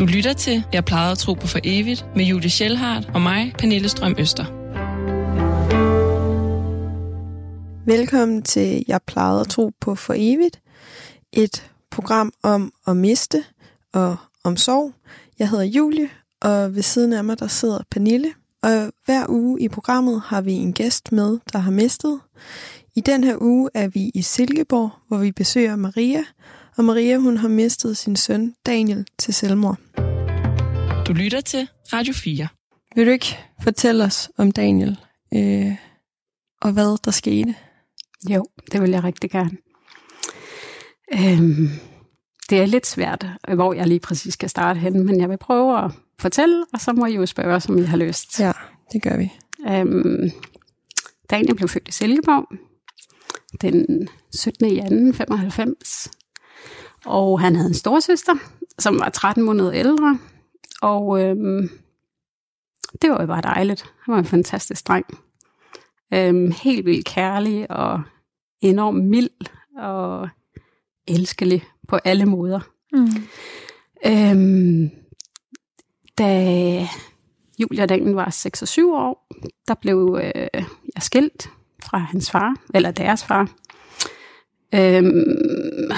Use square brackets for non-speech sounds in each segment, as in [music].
Du lytter til Jeg plejede at tro på for evigt med Julie Schellhardt og mig, Pernille Strøm Øster. Velkommen til Jeg plejede at tro på for evigt. Et program om at miste og om sorg. Jeg hedder Julie, og ved siden af mig der sidder Pernille. Og hver uge i programmet har vi en gæst med, der har mistet. I den her uge er vi i Silkeborg, hvor vi besøger Maria. Og Maria hun har mistet sin søn Daniel til selvmord. Du lytter til Radio 4. Vil du ikke fortælle os om Daniel øh, og hvad der skete? Jo, det vil jeg rigtig gerne. Øhm, det er lidt svært, hvor jeg lige præcis skal starte hen, men jeg vil prøve at fortælle, og så må I jo spørge, som I har lyst. Ja, det gør vi. Øhm, Daniel blev født i Silkeborg den 17. i 95, og han havde en storsøster, som var 13 måneder ældre, og øhm, det var jo bare dejligt. Han var en fantastisk dreng. Øhm, helt vildt kærlig og enormt mild og elskelig på alle måder. Mm. Øhm, da Julia Daniel var 6 og 7 år, der blev øh, jeg skilt fra hans far, eller deres far. Øhm,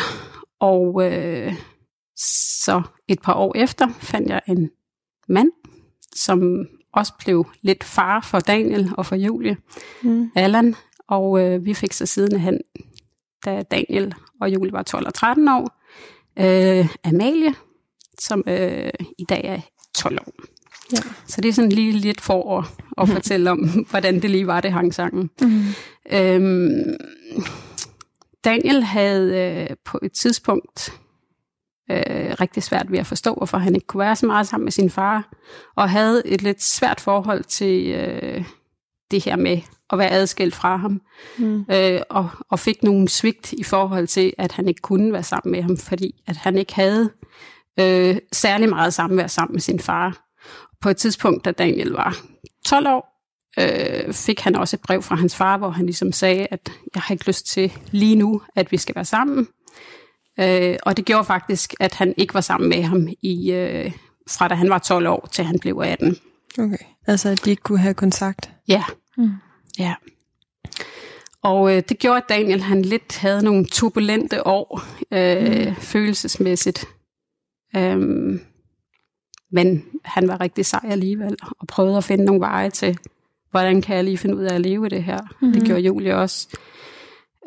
og øh, så et par år efter fandt jeg en mand, som også blev lidt far for Daniel og for Julie, mm. Allan, og øh, vi fik så siden hen, da Daniel og Julie var 12 og 13 år, øh, Amalie, som øh, i dag er 12 år. Ja. Så det er sådan lige lidt for at, at [laughs] mm. fortælle om, hvordan det lige var, det hang sangen. Mm. Øhm, Daniel havde øh, på et tidspunkt øh, rigtig svært ved at forstå, hvorfor han ikke kunne være så meget sammen med sin far, og havde et lidt svært forhold til øh, det her med at være adskilt fra ham, mm. øh, og, og fik nogle svigt i forhold til, at han ikke kunne være sammen med ham, fordi at han ikke havde øh, særlig meget samvær sammen med sin far. På et tidspunkt, da Daniel var 12 år, øh, fik han også et brev fra hans far, hvor han ligesom sagde, at jeg har ikke lyst til lige nu, at vi skal være sammen. Øh, og det gjorde faktisk, at han ikke var sammen med ham i øh, fra da han var 12 år til han blev 18. Okay, altså at de ikke kunne have kontakt? Ja, mm. ja. Og øh, det gjorde, at Daniel han lidt havde nogle turbulente år øh, mm. følelsesmæssigt. Øhm, men han var rigtig sej alligevel, og prøvede at finde nogle veje til, hvordan kan jeg lige finde ud af at leve i det her. Mm-hmm. Det gjorde Julie også.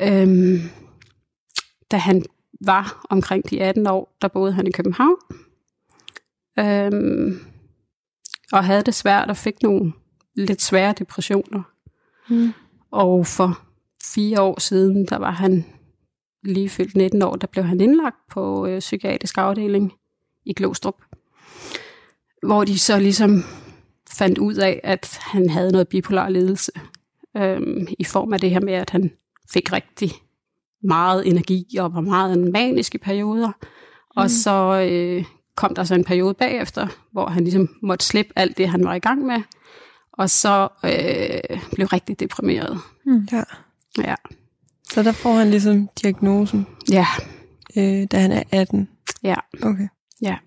Øhm, da han var omkring de 18 år, der boede han i København. Øhm, og havde det svært og fik nogle lidt svære depressioner. Mm. Og for fire år siden, der var han lige fyldt 19 år, der blev han indlagt på øh, psykiatrisk afdeling i Glostrup. Hvor de så ligesom fandt ud af, at han havde noget bipolar ledelse. Øhm, I form af det her med, at han fik rigtig meget energi og var meget manisk i perioder. Mm. Og så øh, kom der så en periode bagefter, hvor han ligesom måtte slippe alt det, han var i gang med. Og så øh, blev rigtig deprimeret. Mm. Ja. ja. Så der får han ligesom diagnosen? Ja. Øh, da han er 18? Ja. Okay. Ja.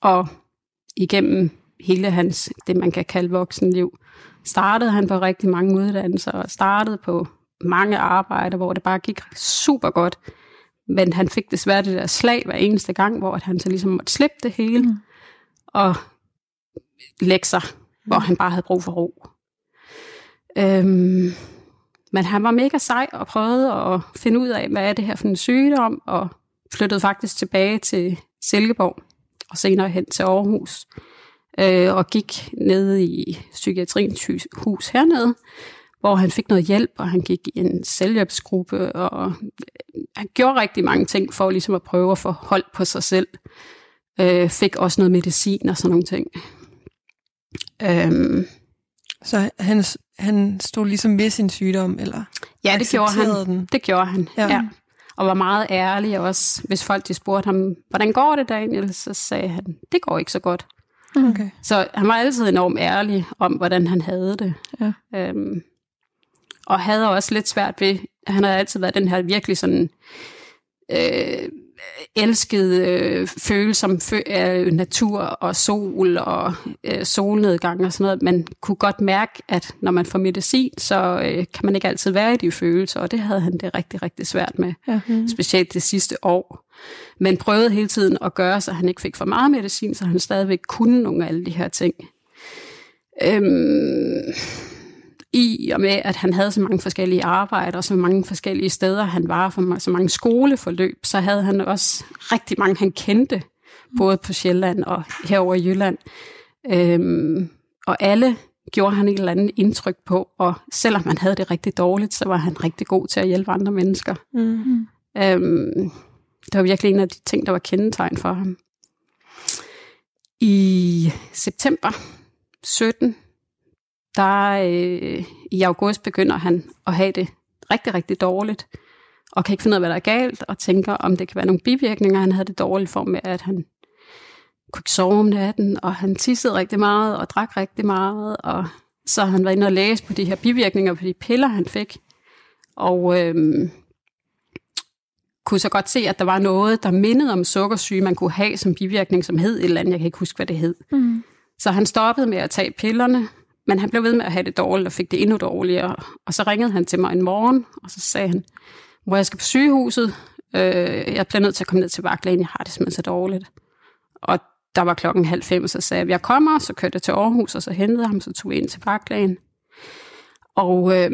Og igennem hele hans, det man kan kalde voksenliv, startede han på rigtig mange uddannelser, og startede på mange arbejder, hvor det bare gik super godt. Men han fik desværre det der slag hver eneste gang, hvor han så ligesom måtte slippe det hele, mm. og lægge sig, hvor han bare havde brug for ro. Øhm, men han var mega sej og prøvede at finde ud af, hvad er det her for en sygdom, og flyttede faktisk tilbage til Silkeborg, og senere hen til Aarhus, øh, og gik ned i psykiatriens hus hernede, hvor han fik noget hjælp, og han gik i en selvhjælpsgruppe, og han gjorde rigtig mange ting for ligesom at prøve at få hold på sig selv. Øh, fik også noget medicin og sådan nogle ting. Øhm, så han, han stod ligesom ved sin sygdom, eller Ja, det gjorde han. Den. Det gjorde han, ja. ja. Og var meget ærlig også. Hvis folk de spurgte ham, hvordan går det, Daniel? Så sagde han, det går ikke så godt. Okay. Så han var altid enormt ærlig om, hvordan han havde det. Ja. Øhm, og havde også lidt svært ved, han har altid været den her virkelig sådan, øh, elskede øh, følelser som fø, øh, natur og sol og øh, solnedgang og sådan noget. Man kunne godt mærke, at når man får medicin, så øh, kan man ikke altid være i de følelser, og det havde han det rigtig, rigtig svært med. Ja. Mm. Specielt det sidste år. Men prøvede hele tiden at gøre, så han ikke fik for meget medicin, så han stadigvæk kunne nogle af alle de her ting. Øhm, i og med, at han havde så mange forskellige arbejder og så mange forskellige steder, han var for så mange skoleforløb, så havde han også rigtig mange, han kendte, både på Sjælland og herover i Jylland. Øhm, og alle gjorde han et eller andet indtryk på, og selvom han havde det rigtig dårligt, så var han rigtig god til at hjælpe andre mennesker. Mm. Øhm, det var virkelig en af de ting, der var kendetegn for ham. I september 17 der øh, i august begynder han at have det rigtig, rigtig dårligt, og kan ikke finde ud af, hvad der er galt, og tænker, om det kan være nogle bivirkninger. Han havde det dårligt for med, at han kunne ikke sove om natten, og han tissede rigtig meget, og drak rigtig meget, og så han var inde og læse på de her bivirkninger på de piller, han fik, og øh, kunne så godt se, at der var noget, der mindede om sukkersyge, man kunne have som bivirkning, som hed et eller andet, jeg kan ikke huske, hvad det hed. Mm. Så han stoppede med at tage pillerne, men han blev ved med at have det dårligt og fik det endnu dårligere. Og så ringede han til mig en morgen, og så sagde han, hvor jeg skal på sygehuset. Øh, jeg bliver nødt til at komme ned til vagtlægen, jeg har det simpelthen så dårligt. Og der var klokken halv fem, så sagde jeg, jeg kommer, så kørte jeg til Aarhus, og så hentede ham, så tog vi ind til vagtlægen. Og øh,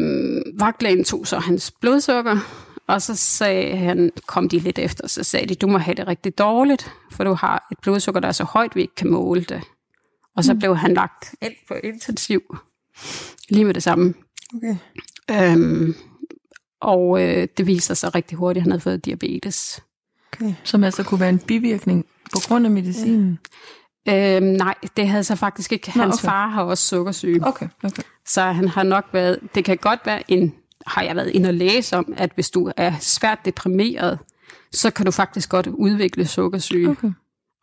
vagtlægen tog så hans blodsukker, og så sagde han, kom de lidt efter, så sagde de, du må have det rigtig dårligt, for du har et blodsukker, der er så højt, vi ikke kan måle det. Og så mm. blev han lagt ind på intensiv lige med det samme. Okay. Øhm, og øh, det viser sig rigtig hurtigt, at han havde fået diabetes. Okay. Som altså kunne være en bivirkning på grund af medicinen? Ja. Øhm, nej, det havde så faktisk ikke. Hans okay. far har også sukkersyge. Okay, okay. Så han har nok været, det kan godt være en, har jeg været inde og læse om, at hvis du er svært deprimeret, så kan du faktisk godt udvikle sukkersyge. Okay.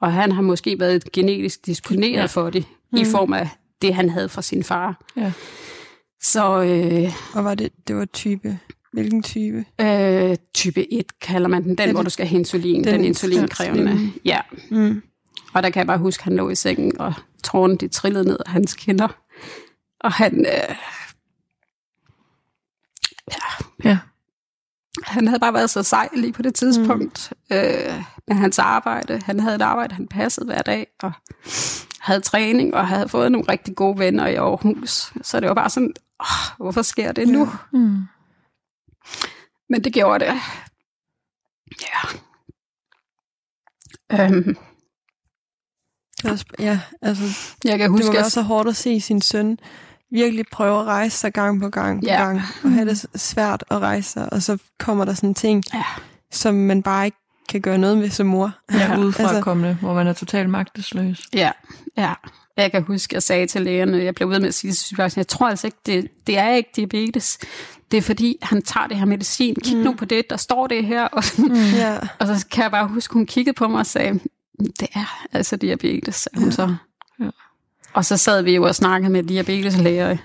Og han har måske været genetisk disponeret ja. for det, mm. i form af det, han havde fra sin far. Ja. Så, øh, og var det, det var type, hvilken type? Øh, type 1 kalder man den, den hvor du skal have insulin, den, den insulinkrævende. Ja. Mm. Og der kan jeg bare huske, at han lå i sengen, og tårnen de trillede ned af hans kinder. Og han... Øh, ja. ja han havde bare været så sej lige på det tidspunkt mm. øh, med hans arbejde. Han havde et arbejde, han passede hver dag, og havde træning, og havde fået nogle rigtig gode venner i Aarhus. Så det var bare sådan, åh, hvorfor sker det nu? Ja. Mm. Men det gjorde det. Ja. Øhm. Ja, altså, jeg kan huske, det var også så hårdt at se sin søn virkelig prøve at rejse sig gang på gang på ja. gang, og have det svært at rejse sig, og så kommer der sådan ting, ja. som man bare ikke kan gøre noget med som mor. Ja, [laughs] udefra altså, kommende, hvor man er totalt magtesløs. Ja, ja. Jeg kan huske, jeg sagde til lægerne, jeg blev ved med at sige til jeg tror altså ikke, det, det er ikke diabetes. Det er fordi, han tager det her medicin. Kig mm. nu på det, der står det her. [laughs] Og, mm. ja. og så kan jeg bare huske, hun kiggede på mig og sagde, det er altså diabetes, sagde hun ja. så. Og så sad vi jo og snakkede med diabeteslæger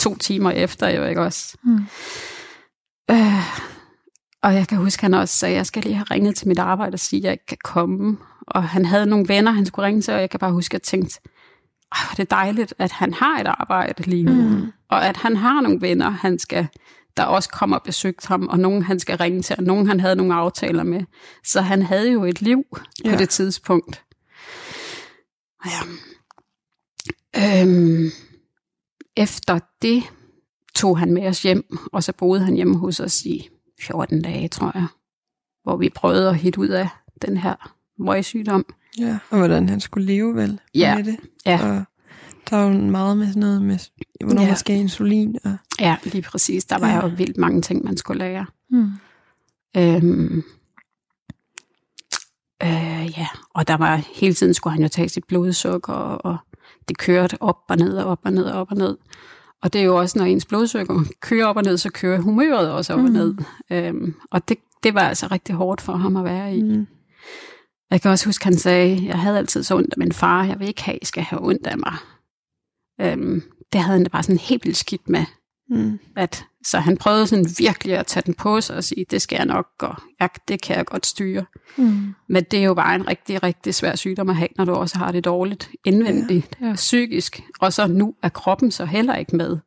to timer efter, jo ikke også. Mm. Øh, og jeg kan huske, at han også sagde, at jeg skal lige have ringet til mit arbejde og sige, at jeg ikke kan komme. Og han havde nogle venner, han skulle ringe til, og jeg kan bare huske, at jeg tænkte, hvor det er dejligt, at han har et arbejde lige nu. Mm. Og at han har nogle venner, han skal, der også kommer og besøgt ham, og nogen han skal ringe til, og nogen han havde nogle aftaler med. Så han havde jo et liv ja. på det tidspunkt. Ja. Øhm, efter det tog han med os hjem, og så boede han hjemme hos os i 14 dage, tror jeg, hvor vi prøvede at hitte ud af den her møgsygdom. Ja, og hvordan han skulle leve vel ja. med det. Ja. Og der var jo meget med sådan noget med, hvornår ja. man skal insulin. Og... Ja, lige præcis. Der var ja. jo vildt mange ting, man skulle lære. Hmm. Øhm, øh, ja, og der var hele tiden skulle han jo tage sit blodsukker, og, og det kørte op og ned og op og ned og op og ned. Og det er jo også, når ens blodsukker kører op og ned, så kører humøret også op mm. og ned. Øhm, og det, det var altså rigtig hårdt for ham at være i. Mm. Jeg kan også huske, han sagde, jeg havde altid så ondt af min far, jeg vil ikke have, at I skal have ondt af mig. Øhm, det havde han da bare sådan helt vildt skidt med. Mm. At, så han prøvede sådan virkelig at tage den på sig og sige, det skal jeg nok, og jeg, det kan jeg godt styre. Mm. Men det er jo bare en rigtig, rigtig svær sygdom at have, når du også har det dårligt indvendigt, Ja, ja, psykisk. Og så nu er kroppen så heller ikke med.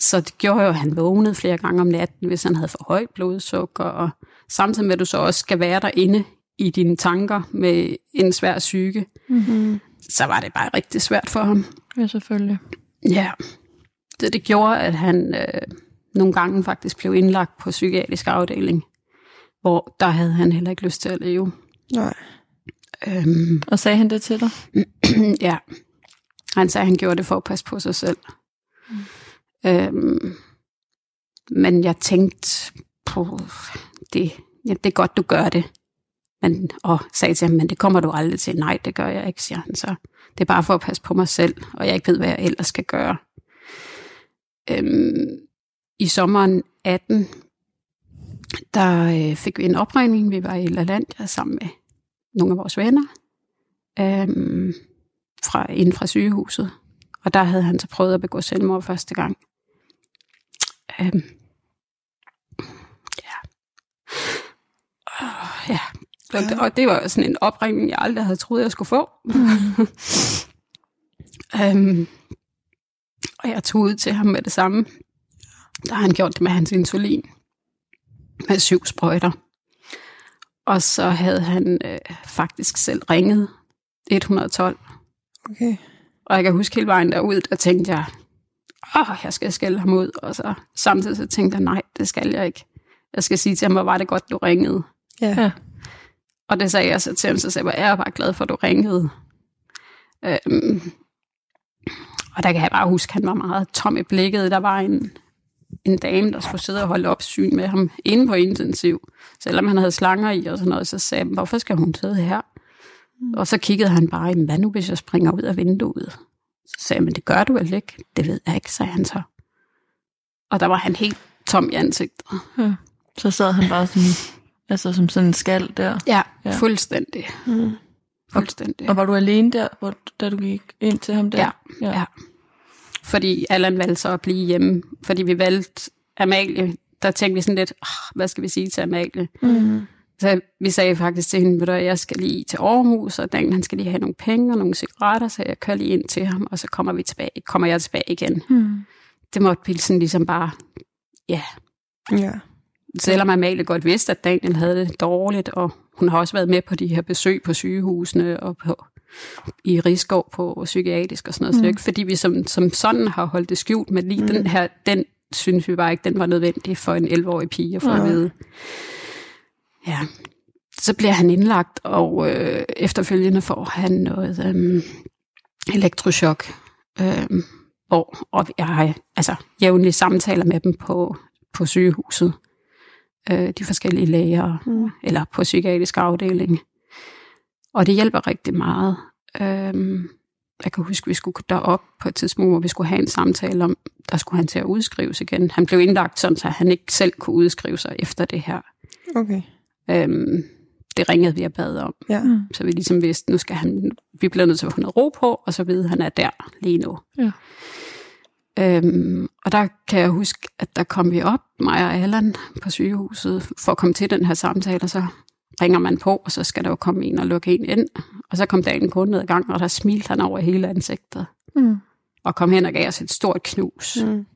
Så det gjorde jo, at han vågnede flere gange om natten, hvis han havde for højt blodsukker. Og samtidig med, at du så også skal være derinde i dine tanker med en svær syge, Mm. så var det bare rigtig svært for ham. Ja, selvfølgelig. Ja, det, det gjorde, at han øh, nogle gange faktisk blev indlagt på psykiatrisk afdeling, hvor der havde han heller ikke lyst til at leve. Nej. Øhm, Og sagde han det til dig? [clears throat] ja, han sagde, at han gjorde det for at passe på sig selv. Mm. Øhm, men jeg tænkte på, det, ja, det er godt, du gør det. Men, og sagde til ham, men det kommer du aldrig til. Nej, det gør jeg ikke, siger han så. Det er bare for at passe på mig selv, og jeg ikke ved, hvad jeg ellers skal gøre. Øhm, I sommeren 18, der øh, fik vi en opregning. Vi var i LaLandia sammen med nogle af vores venner øhm, fra, inden fra sygehuset. Og der havde han så prøvet at begå selvmord første gang. Øhm, ja. Oh, ja. Og, det, og det var sådan en opringning, jeg aldrig havde troet, jeg skulle få. [laughs] øhm, og jeg tog ud til ham med det samme. Der har han gjort det med hans insulin. Med syv sprøjter. Og så havde han øh, faktisk selv ringet 112. Okay. Og jeg kan huske hele vejen derud, der tænkte jeg, åh, jeg skal skælde ham ud. Og så samtidig så tænkte jeg, nej, det skal jeg ikke. Jeg skal sige til ham, hvor var det godt, du ringede. Ja. Ja. Og det sagde jeg så til ham, så sagde jeg, jeg er bare glad for, at du ringede. Øhm, og der kan jeg bare huske, han var meget tom i blikket. Der var en, en dame, der skulle sidde og holde opsyn med ham inde på intensiv. Selvom han havde slanger i og sådan noget, så sagde jeg, hvorfor skal hun sidde her? Mm. Og så kiggede han bare, hvad nu hvis jeg springer ud af vinduet? Så sagde jeg, men det gør du vel ikke? Det ved jeg ikke, sagde han så. Og der var han helt tom i ansigtet. ja. Så sad han bare sådan, altså som sådan en skal der. Ja. ja. fuldstændig. Mm. Fuldstændig. Og var du alene der, hvor, da du gik ind til ham der? Ja, ja. Fordi Allan valgte så at blive hjemme. Fordi vi valgte Amalie. Der tænkte vi sådan lidt, oh, hvad skal vi sige til Amalie? Mm. Så vi sagde faktisk til hende, at jeg skal lige til Aarhus, og Dan, han skal lige have nogle penge og nogle cigaretter, så jeg kører lige ind til ham, og så kommer, vi tilbage, kommer jeg tilbage igen. Hmm. Det måtte vi sådan ligesom bare, ja. Ja. Selvom Amalie godt vidste, at Daniel havde det dårligt, og hun har også været med på de her besøg på sygehusene og på, i Rigskov på psykiatrisk og sådan noget. Mm. Så det er ikke, fordi vi som, som sådan har holdt det skjult, men lige mm. den her, den synes vi bare ikke, den var nødvendig for en 11-årig pige at få at Nej. vide. Ja. Så bliver han indlagt, og øh, efterfølgende får han noget øh, elektrochok. Øh, hvor, og jeg har altså, jævnlige samtaler med dem på, på sygehuset. Øh, de forskellige læger, Mm. eller på psykiatrisk afdeling. Og det hjælper rigtig meget. Øhm, jeg kan huske, at vi skulle derop på et tidspunkt, hvor vi skulle have en samtale om, der skulle han til at udskrives igen. Han blev indlagt sådan, så han ikke selv kunne udskrive sig efter det her. Okay. Øhm, det ringede vi og bad om, Ja. Mm. så vi ligesom vidste, nu skal han, vi bliver nødt til at få noget ro på, og så at han er der lige nu. Ja. Øhm, og der kan jeg huske, at der kom vi op, mig og Allan på sygehuset, for at komme til den her samtale, og så ringer man på, og så skal der jo komme en og lukke en ind. Og så kom en kunde ned ad gangen, og der smilte han over hele ansigtet, Mm. og kom hen og gav os et stort knus. Mm.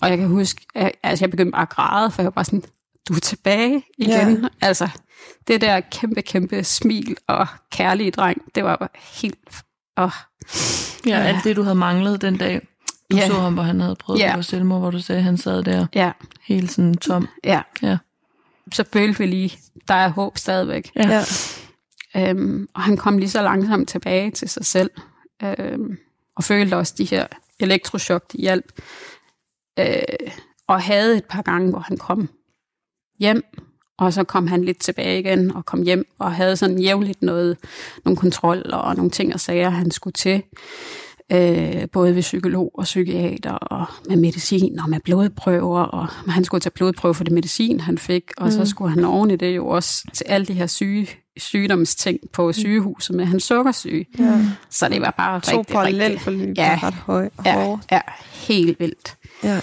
Og jeg kan huske, at altså, jeg begyndte bare at græde, for jeg var bare sådan, du er tilbage igen. Ja. Altså, det der kæmpe, kæmpe smil og kærlige dreng, det var bare helt... Åh, Ja, alt det, du havde manglet den dag, du Ja. så ham, hvor han havde prøvet Ja. at begå selvmord, hvor du sagde, at han sad der ja, helt sådan tom. ja. Ja. Så følte vi lige, der er håb stadigvæk. Ja. Ja. Øhm, og han kom lige så langsomt tilbage til sig selv. Øhm, og følte også de her elektrochok, de hjalp. Øh, og havde et par gange, hvor han kom hjem, og så kom han lidt tilbage igen og kom hjem og havde sådan jævnligt noget, nogle kontroller og nogle ting og sager, han skulle til. Øh, både ved psykolog og psykiater og med medicin og med blodprøver. Og han skulle tage blodprøver for det medicin, han fik, og mm. så skulle han oven i det jo også til alle de her syge, sygdomsting på sygehuset med hans sukkersyge. ja. Så det var bare To rigtig, parallelt forløb, Ja. ret høj ja, ja, helt vildt. Ja.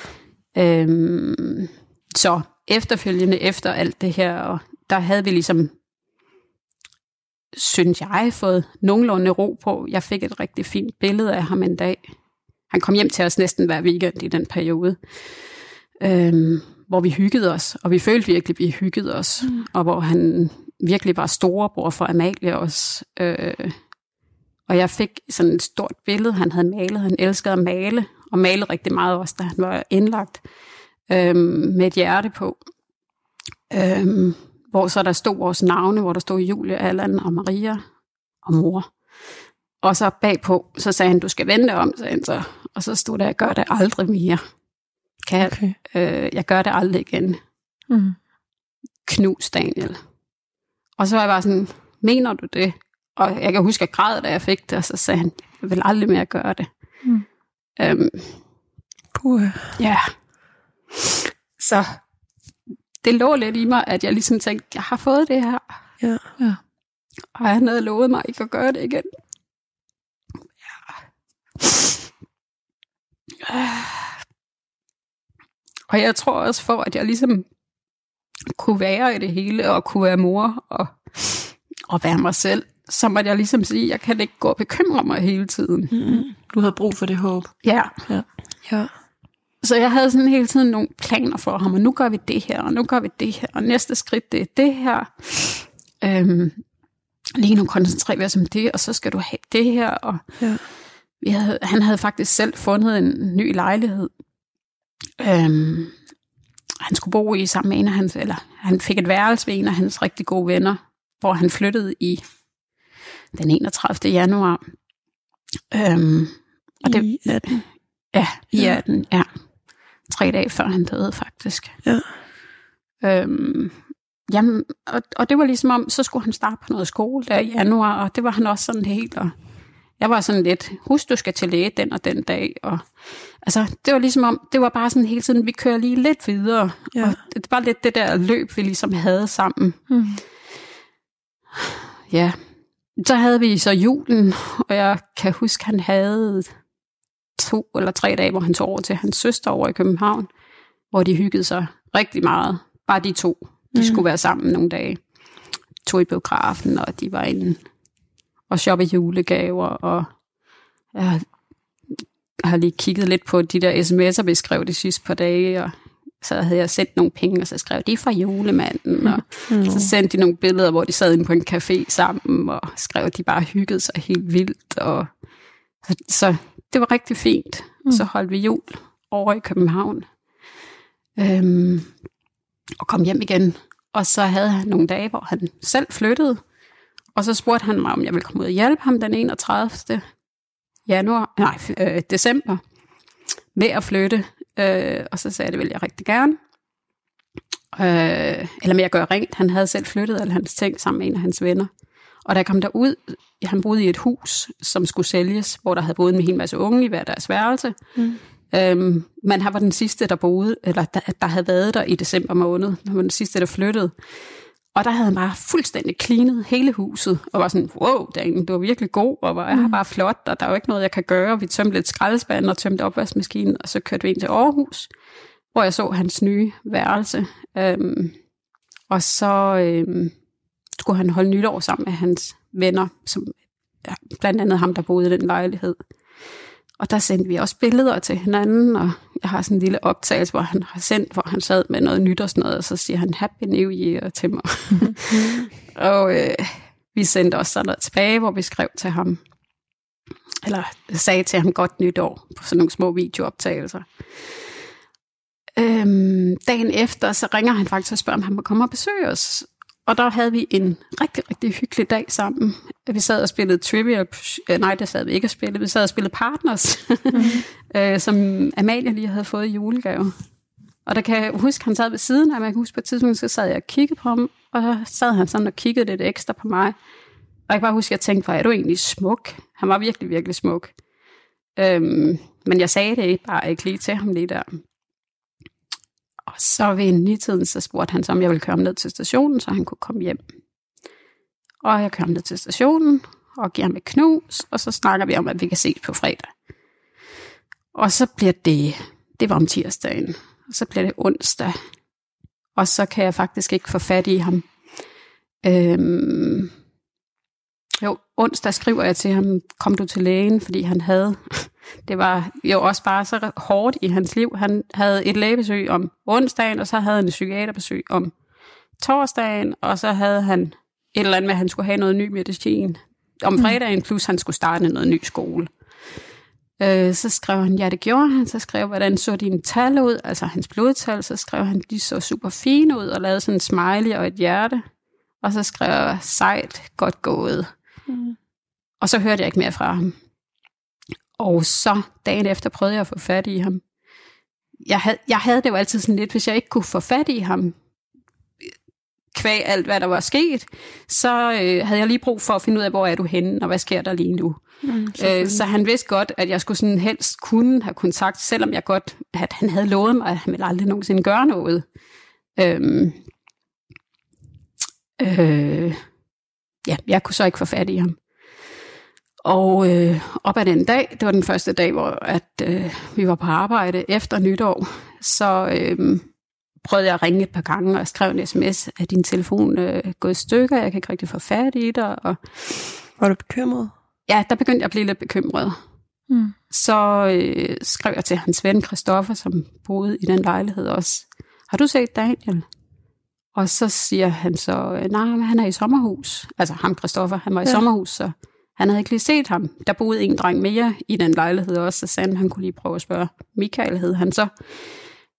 Øhm, så efterfølgende efter alt det her, og der havde vi ligesom, synes jeg, fået nogenlunde ro på. Jeg fik et rigtig fint billede af ham en dag. Han kom hjem til os næsten hver weekend i den periode, øhm, hvor vi hyggede os, og vi følte virkelig, at vi hyggede os, mm. og hvor han virkelig var storebror for Amalie også. Øh, og jeg fik sådan et stort billede, han havde malet. Han elskede at male, og malede rigtig meget også, da han var indlagt, øh, med et hjerte på. Øh, hvor så der stod vores navne, hvor der stod Julie, Allan og Maria og mor. Og så bagpå, så sagde han, du skal vente om, sagde han så. Og så stod der, jeg gør det aldrig mere. Kan okay. øh, jeg gør det aldrig igen. Mm. Knus Daniel. Og så var jeg bare sådan, mener du det? Og jeg kan huske, at jeg græd, da jeg fik det, og så sagde han, jeg vil aldrig mere gøre det. Mm. Øhm, Puh. Ja. Så det lå lidt i mig, at jeg ligesom tænkte, jeg har fået det her. Ja. ja. Og han havde lovet mig ikke at gøre det igen. Ja. Og jeg tror også for, at jeg ligesom kunne være i det hele, og kunne være mor, og, og være mig selv, så måtte jeg ligesom sige, jeg kan ikke gå og bekymre mig hele tiden. Mm. Du havde brug for det håb. Ja. ja. ja. Så jeg havde sådan hele tiden nogle planer for ham, og nu gør vi det her, og nu gør vi det her, og næste skridt, det er det her. Øhm, lige nu koncentrerer vi os om det, og så skal du have det her. Og ja. vi havde, han havde faktisk selv fundet en ny lejlighed. Øhm, han skulle bo i sammen med en af hans, eller han fik et værelse ved en af hans rigtig gode venner, hvor han flyttede i den 31. januar. Øhm, og det, I 18? Ja, i ja. 18, ja. Tre dage før han døde, faktisk. Ja. Øhm, jamen, og, og det var ligesom om, så skulle han starte på noget skole der i januar, og det var han også sådan helt, og jeg var sådan lidt, husk du skal til læge den og den dag, og altså, det var ligesom om, det var bare sådan hele tiden, vi kører lige lidt videre, ja. og det var lidt det der løb, vi ligesom havde sammen. Mm. Ja, så havde vi så julen, og jeg kan huske, han havde to eller tre dage, hvor han tog over til hans søster over i København, hvor de hyggede sig rigtig meget. Bare de to. De mm. skulle være sammen nogle dage. Tog i biografen, og de var inde og shoppe julegaver, og jeg har lige kigget lidt på de der sms'er, vi skrev de sidste par dage, og så havde jeg sendt nogle penge, og så skrev de fra julemanden, og mm. så sendte de nogle billeder, hvor de sad inde på en café sammen, og skrev, at de bare hyggede sig helt vildt, og så det var rigtig fint. Mm. Så holdt vi jul over i København, øhm, og kom hjem igen, og så havde han nogle dage, hvor han selv flyttede, og så spurgte han mig, om jeg ville komme ud og hjælpe ham den 31. januar, nej, øh, december, med at flytte. Øh, og så sagde jeg, det ville jeg rigtig gerne. Øh, eller med at gøre rent. Han havde selv flyttet alle hans ting sammen med en af hans venner. Og da jeg kom derud, han boede i et hus, som skulle sælges, hvor der havde boet en hel masse unge i hver deres værelse. Mm. Øhm, men han var den sidste, der boede, eller der, der havde været der i december måned. Han var den sidste, der flyttede. Og der havde han bare fuldstændig cleanet hele huset, og var sådan, wow, Daniel, du er virkelig god, og var jeg mm. bare flot, og der er jo ikke noget, jeg kan gøre. Vi tømte lidt skraldespand og tømte opvaskemaskinen, og så kørte vi ind til Aarhus, hvor jeg så hans nye værelse. Øhm, og så øhm, skulle han holde nytår sammen med hans venner, som ja, blandt andet ham, der boede i den lejlighed. Og der sendte vi også billeder til hinanden, og jeg har sådan en lille optagelse, hvor han har sendt, hvor han sad med noget nyt og sådan noget, og så siger han Happy New Year til mig. [laughs] og øh, vi sendte også sådan noget tilbage, hvor vi skrev til ham, eller sagde til ham godt nytår på sådan nogle små videooptagelser. Øhm, dagen efter, så ringer han faktisk og spørger, om han må komme og besøge os. Og der havde vi en rigtig, rigtig hyggelig dag sammen. Vi sad og spillede Trivial... Øh, nej, det sad vi ikke og spillede. Vi sad og spillede Partners, mm-hmm. [laughs] som Amalie lige havde fået i julegave. Og der kan jeg huske, han sad ved siden af mig. Jeg kan huske på et tidspunkt, så sad jeg og kiggede på ham, og så sad han sådan og kiggede lidt ekstra på mig. Og jeg kan bare huske, at jeg tænkte, for er du egentlig smuk? Han var virkelig, virkelig smuk. Øhm, men jeg sagde det bare ikke lige til ham lige der. Og så ved en nitiden, så spurgte han så, om jeg ville køre ham ned til stationen, så han kunne komme hjem. Og jeg kører ham ned til stationen, og giver ham et knus, og så snakker vi om, at vi kan ses på fredag. Og så bliver det, det var om tirsdagen. og så bliver det onsdag, og så kan jeg faktisk ikke få fat i ham. Øhm, jo, onsdag skriver jeg til ham, kom du til lægen, fordi han havde, det var jo også bare så hårdt i hans liv. Han havde et lægebesøg om onsdagen, og så havde han et psykiaterbesøg om torsdagen, og så havde han et eller andet med, at han skulle have noget ny medicin om fredagen, plus han skulle starte noget ny skole. Øh, så skrev han, ja det gjorde han, så skrev, hvordan så dine tal ud, altså hans blodtal, så skrev han, de så super fine ud, og lavede sådan en smiley og et hjerte. Og så skrev jeg, sejt, godt gået. Mm. Og så hørte jeg ikke mere fra ham. Og så dagen efter prøvede jeg at få fat i ham. Jeg havde, jeg havde det jo altid sådan lidt, hvis jeg ikke kunne få fat i ham, kvæg alt, hvad der var sket, så øh, havde jeg lige brug for at finde ud af, hvor er du henne, og hvad sker der lige nu. Mm, øh, så han vidste godt, at jeg skulle sådan helst kunne have kontakt, selvom jeg godt, at han havde lovet mig, at han ville aldrig nogensinde gøre noget. Øhm, øh, ja, jeg kunne så ikke få fat i ham. Og øh, op ad den dag, det var den første dag, hvor at, øh, vi var på arbejde efter nytår, så øh, prøvede jeg at ringe et par gange og skrev en sms, at din telefon øh, er gået i stykker, jeg kan ikke rigtig få fat i dig. Og, var du bekymret? Ja, der begyndte jeg at blive lidt bekymret. Mm. Så øh, skrev jeg til hans ven Christoffer, som boede i den lejlighed også. Har du set Daniel? Og så siger han så, nej, han er i sommerhus. Altså ham, Christoffer, han var i ja. sommerhus, så han havde ikke lige set ham. Der boede en dreng mere i den lejlighed også, så sagde han, kunne lige prøve at spørge. Michael hed han så,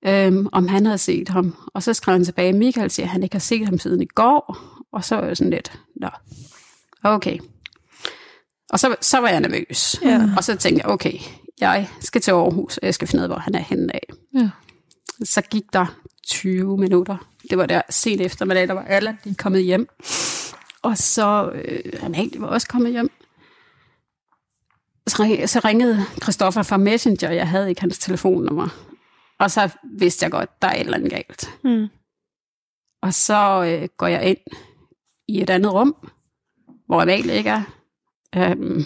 øhm, om han havde set ham. Og så skrev han tilbage, Michael siger, at han ikke har set ham siden i går. Og så var jeg sådan lidt, nå, okay. Og så, så var jeg nervøs. Ja. Og så tænkte jeg, okay, jeg skal til Aarhus, og jeg skal finde ud af, hvor han er henne af. Ja. Så gik der 20 minutter. Det var der sent eftermiddag, der var alle de kommet hjem. Og så, øh, han var også kommet hjem. Så, ringede Christoffer fra Messenger, jeg havde ikke hans telefonnummer. Og så vidste jeg godt, der er et eller andet galt. Mm. Og så øh, går jeg ind i et andet rum, hvor Amalie ikke er. Øhm,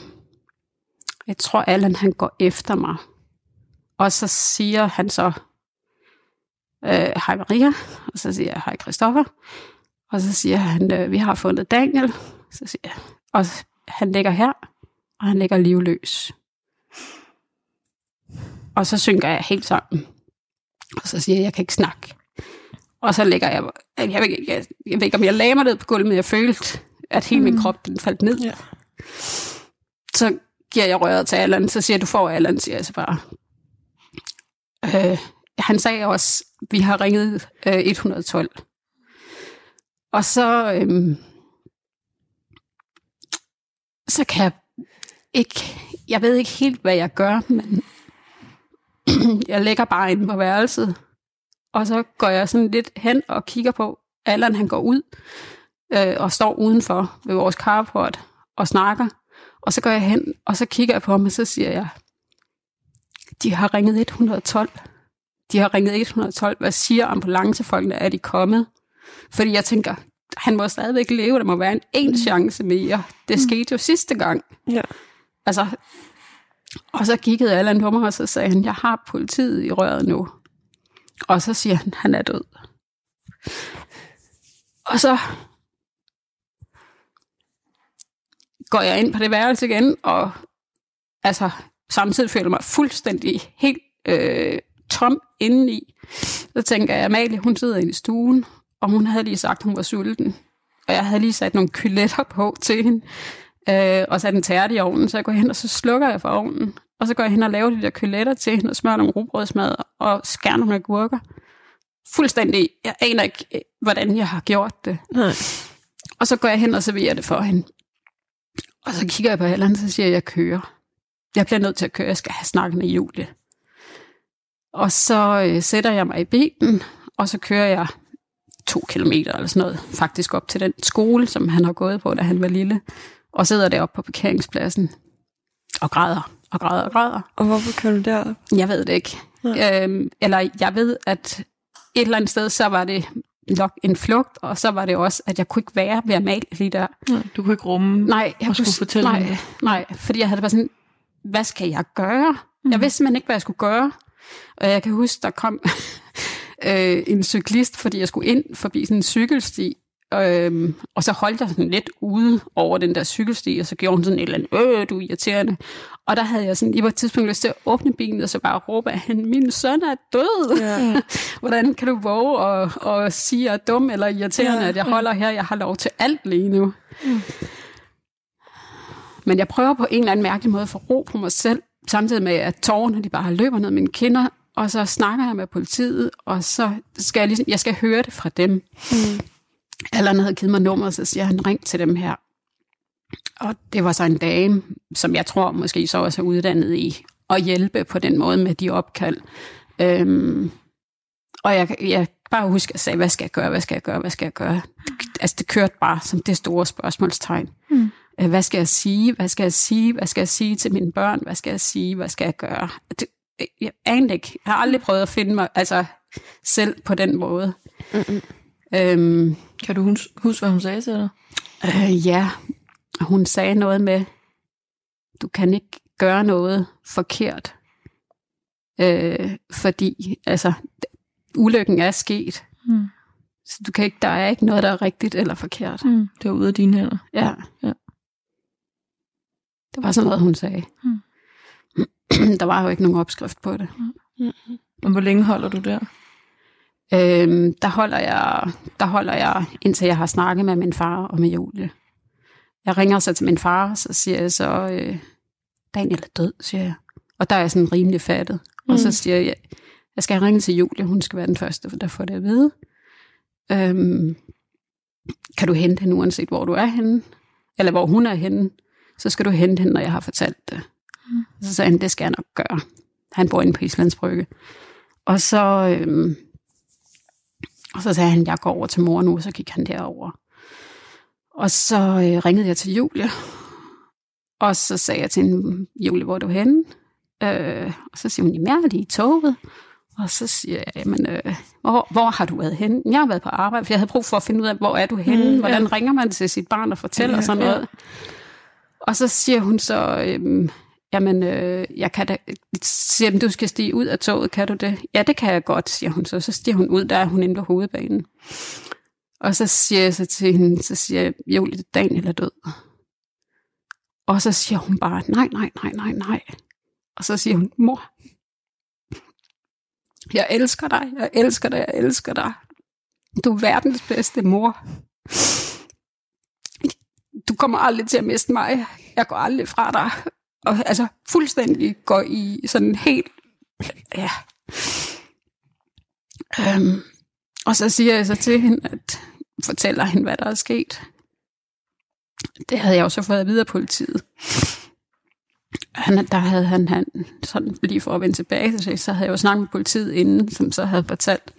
jeg tror, Allan han går efter mig. Og så siger han så, øh, hej Maria, og så siger jeg, hej Christoffer. Og så siger han, øh, vi har fundet Daniel. Så siger jeg, og han ligger her, og han ligger livløs. Og så synker jeg helt sammen. Og så siger jeg, jeg kan ikke snakke. Og så ligger jeg, jeg, jeg, jeg, jeg ved ikke, om jeg lagde mig ned på gulvet, men jeg følte, at hele mm. min krop den faldt ned. Ja. Så giver jeg røret til Allan, så siger du får Allan, siger jeg så bare. Øh, han sagde også, vi har ringet øh, 112. Og så, øh, så kan jeg ikke, jeg ved ikke helt, hvad jeg gør, men [clears throat] jeg lægger bare ind på værelset, og så går jeg sådan lidt hen og kigger på, Allan han går ud øh, og står udenfor ved vores carport og snakker. Og så går jeg hen, og så kigger jeg på ham, og så siger jeg, de har ringet 112. De har ringet 112. Hvad siger ambulancefolkene? Er de kommet? Fordi jeg tænker, han må stadigvæk leve. Der må være en en mm. chance mere. Det mm. skete jo sidste gang. Ja. Altså, og så kiggede Allan på mig, og så sagde han, jeg har politiet i røret nu. Og så siger han, han er død. Og så går jeg ind på det værelse igen, og altså, samtidig føler mig fuldstændig helt øh, tom indeni. Så tænker jeg, Amalie, hun sidder inde i stuen, og hun havde lige sagt, hun var sulten. Og jeg havde lige sat nogle kyletter på til hende, øh, og sat en tærte i ovnen, så jeg går hen, og så slukker jeg for ovnen. Og så går jeg hen og laver de der kyletter til hende, og smører nogle rugbrødsmad, og skærer nogle agurker. Fuldstændig, jeg aner ikke, øh, hvordan jeg har gjort det. Nej. Og så går jeg hen og serverer det for hende. Og så kigger jeg på Allan, og så siger jeg, at jeg kører. Jeg bliver nødt til at køre, jeg skal have snakket med Julie. Og så øh, sætter jeg mig i bilen, og så kører jeg to kilometer eller sådan noget, faktisk op til den skole, som han har gået på, da han var lille, og sidder deroppe på parkeringspladsen og græder, og græder, og græder. Og hvorfor kører du derop? Jeg ved det ikke. Øhm, eller jeg ved, at et eller andet sted, så var det nok en flugt, og så var det også, at jeg kunne ikke være ved at male lige der. Ja, du kunne ikke rumme nej, jeg og skulle fortælle nej, hende. nej, fordi jeg havde bare sådan, hvad skal jeg gøre? Mm. Jeg vidste simpelthen ikke, hvad jeg skulle gøre. Og jeg kan huske, der kom [laughs] øh, en cyklist, fordi jeg skulle ind forbi sådan en cykelsti, Øhm, og så holdt jeg sådan lidt ude over den der cykelsti, og så gjorde hun sådan et eller andet, øh, du er irriterende. Og der havde jeg sådan, i et tidspunkt lyst til at åbne bilen, og så bare råbe, at min søn er død. Ja. [laughs] Hvordan kan du våge at, at sige, at jeg er dum eller irriterende, ja. at jeg holder her, jeg har lov til alt lige nu. Mm. Men jeg prøver på en eller anden mærkelig måde at få ro på mig selv, samtidig med, at tårerne de bare løber ned mine kinder, og så snakker jeg med politiet, og så skal jeg ligesom, jeg skal høre det fra dem. Mm. Allan havde givet mig nummer, så siger han, ring til dem her. Og det var så en dame, som jeg tror måske så også er uddannet i at hjælpe på den måde med de opkald. Øhm, og jeg, jeg bare husker at sige, hvad skal jeg gøre, hvad skal jeg gøre, hvad skal jeg gøre? Altså det kørte bare som det store spørgsmålstegn. Mm. Hvad skal jeg sige, hvad skal jeg sige, hvad skal jeg sige til mine børn, hvad skal jeg sige, hvad skal jeg gøre? Det, jeg anede ikke. Jeg har aldrig prøvet at finde mig altså, selv på den måde. Mm-mm. Øhm, kan du huske, hvad hun sagde til dig? Øh, ja, hun sagde noget med, du kan ikke gøre noget forkert, øh, fordi altså, ulykken er sket. Mm. Så du kan ikke, der er ikke noget, der er rigtigt eller forkert. Mm. Det er ude af dine hænder. Ja. ja. Det var sådan noget, hun sagde. Mm. [clears throat] der var jo ikke nogen opskrift på det. Mm. Og hvor længe holder du der? Øhm, der, holder jeg, der holder jeg, indtil jeg har snakket med min far og med Julie. Jeg ringer så til min far, så siger jeg så, øh, Daniel er død, siger jeg. Og der er jeg sådan rimelig fattet. Mm. Og så mm. siger jeg, jeg skal ringe til Julie, hun skal være den første, der får det at vide. Øhm, kan du hente hende, uanset hvor du er henne? Eller hvor hun er henne? Så skal du hente hende, når jeg har fortalt det. Mm. Så sagde han, det skal jeg nok gøre. Han bor inde på Islands Brygge. Og så, øhm, og så sagde han, jeg går over til mor nu, så gik han derover. Og så øh, ringede jeg til Julie, og så sagde jeg til hende, Julie, hvor er du henne? Øh, og så siger hun, jamen jeg er lige i toget. Og så siger jeg, jamen, øh, hvor, hvor har du været henne? Jeg har været på arbejde, for jeg havde brug for at finde ud af, hvor er du henne? Mm, Hvordan ja. ringer man til sit barn og fortæller ja, sådan noget? Ja. Og så siger hun så, øh, jamen, øh, jeg kan da, siger, du skal stige ud af toget, kan du det? Ja, det kan jeg godt, siger hun så. Så stiger hun ud, der er hun inde på hovedbanen. Og så siger jeg så til hende, så siger jeg, Julie, Daniel er død. Og så siger hun bare, nej, nej, nej, nej, nej. Og så siger hun, mor, jeg elsker dig, jeg elsker dig, jeg elsker dig. Du er verdens bedste mor. Du kommer aldrig til at miste mig. Jeg går aldrig fra dig og altså fuldstændig går i sådan helt, ja. Øhm, og så siger jeg så til hende, at fortæller hende, hvad der er sket. Det havde jeg også fået at vide af politiet. Han, der havde han, han, sådan lige for at vende tilbage til så havde jeg jo snakket med politiet inden, som så havde fortalt,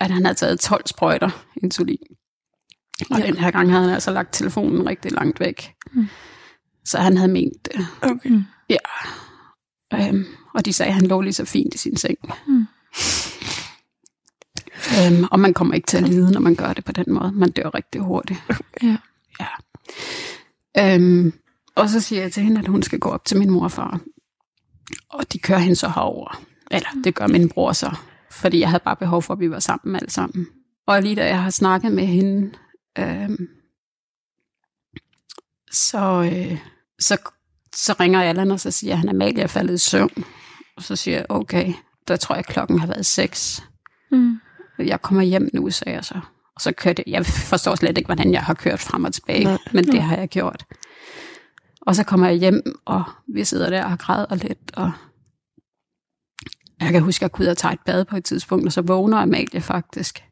at han havde taget 12 sprøjter insulin. Og ja. den her gang havde han altså lagt telefonen rigtig langt væk. Mm. Så han havde ment det. Okay. Mm. Ja. Øhm, og de sagde, at han lå lige så fint i sin seng. Mm. Øhm, og man kommer ikke til at lide, når man gør det på den måde. Man dør rigtig hurtigt. Ja. ja. Øhm, og så siger jeg til hende, at hun skal gå op til min mor og far. Og de kører hende så herover. Eller det gør min bror så. Fordi jeg havde bare behov for, at vi var sammen alle sammen. Og lige da jeg har snakket med hende, øhm, så, øh, så, så ringer Allan, og så siger han, at Amalie er faldet i søvn. Og så siger jeg, okay, der tror jeg, klokken har været seks. Mm. Jeg kommer hjem nu, sagde jeg så. Og så kørte jeg, jeg forstår slet ikke, hvordan jeg har kørt frem og tilbage, Nej. men det har jeg gjort. Og så kommer jeg hjem, og vi sidder der og græder lidt, og jeg kan huske, at jeg kunne ud og tage et bad på et tidspunkt, og så vågner Amalie faktisk.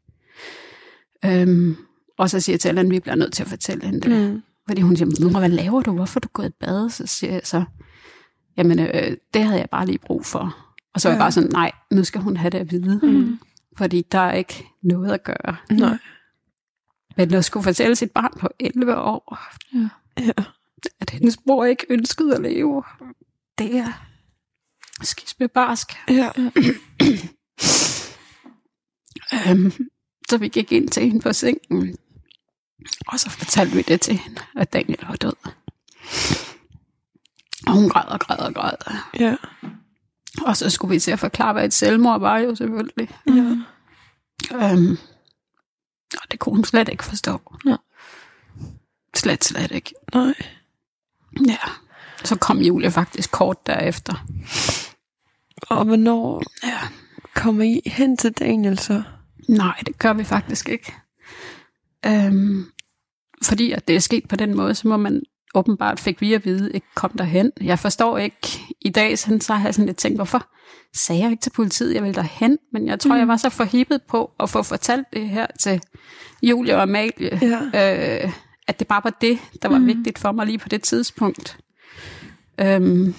Øhm, og så siger jeg til Allan, at vi bliver nødt til at fortælle hende det. Mm. Fordi hun siger, mor, hvad laver du? Hvorfor er du gået i bad? Så siger jeg så, jamen, øh, det havde jeg bare lige brug for. Og så var ja. jeg bare sådan, nej, nu skal hun have det at vide. Mm. Fordi der er ikke noget at gøre. Nej. Men at skulle fortælle sit barn på 11 år, ja. Ja. at hendes bror ikke ønskede at leve, det er skisme barsk. Ja. øhm, så vi gik ind til hende på sengen, og så fortalte vi det til hende, at Daniel var død. Og hun græd og græd og græd. Ja. Og så skulle vi til at forklare, hvad et selvmord var jo selvfølgelig. Ja. Øhm, og det kunne hun slet ikke forstå. Ja. Slet, slet ikke. Nej. Ja. Så kom Julie faktisk kort derefter. Og hvornår Ja. kommer I hen til Daniel så? Nej, det gør vi faktisk ikke. Øhm, fordi at det er sket på den måde, så må man åbenbart fik vi at vide, ikke kom derhen. Jeg forstår ikke, i dag sådan, så har jeg sådan lidt tænkt, hvorfor sagde jeg ikke til politiet, jeg ville derhen? Men jeg tror, mm. jeg var så forhippet på at få fortalt det her til Julie og Amalie, Ja. øh, at det bare var det, der var mm. vigtigt for mig lige på det tidspunkt. Øhm,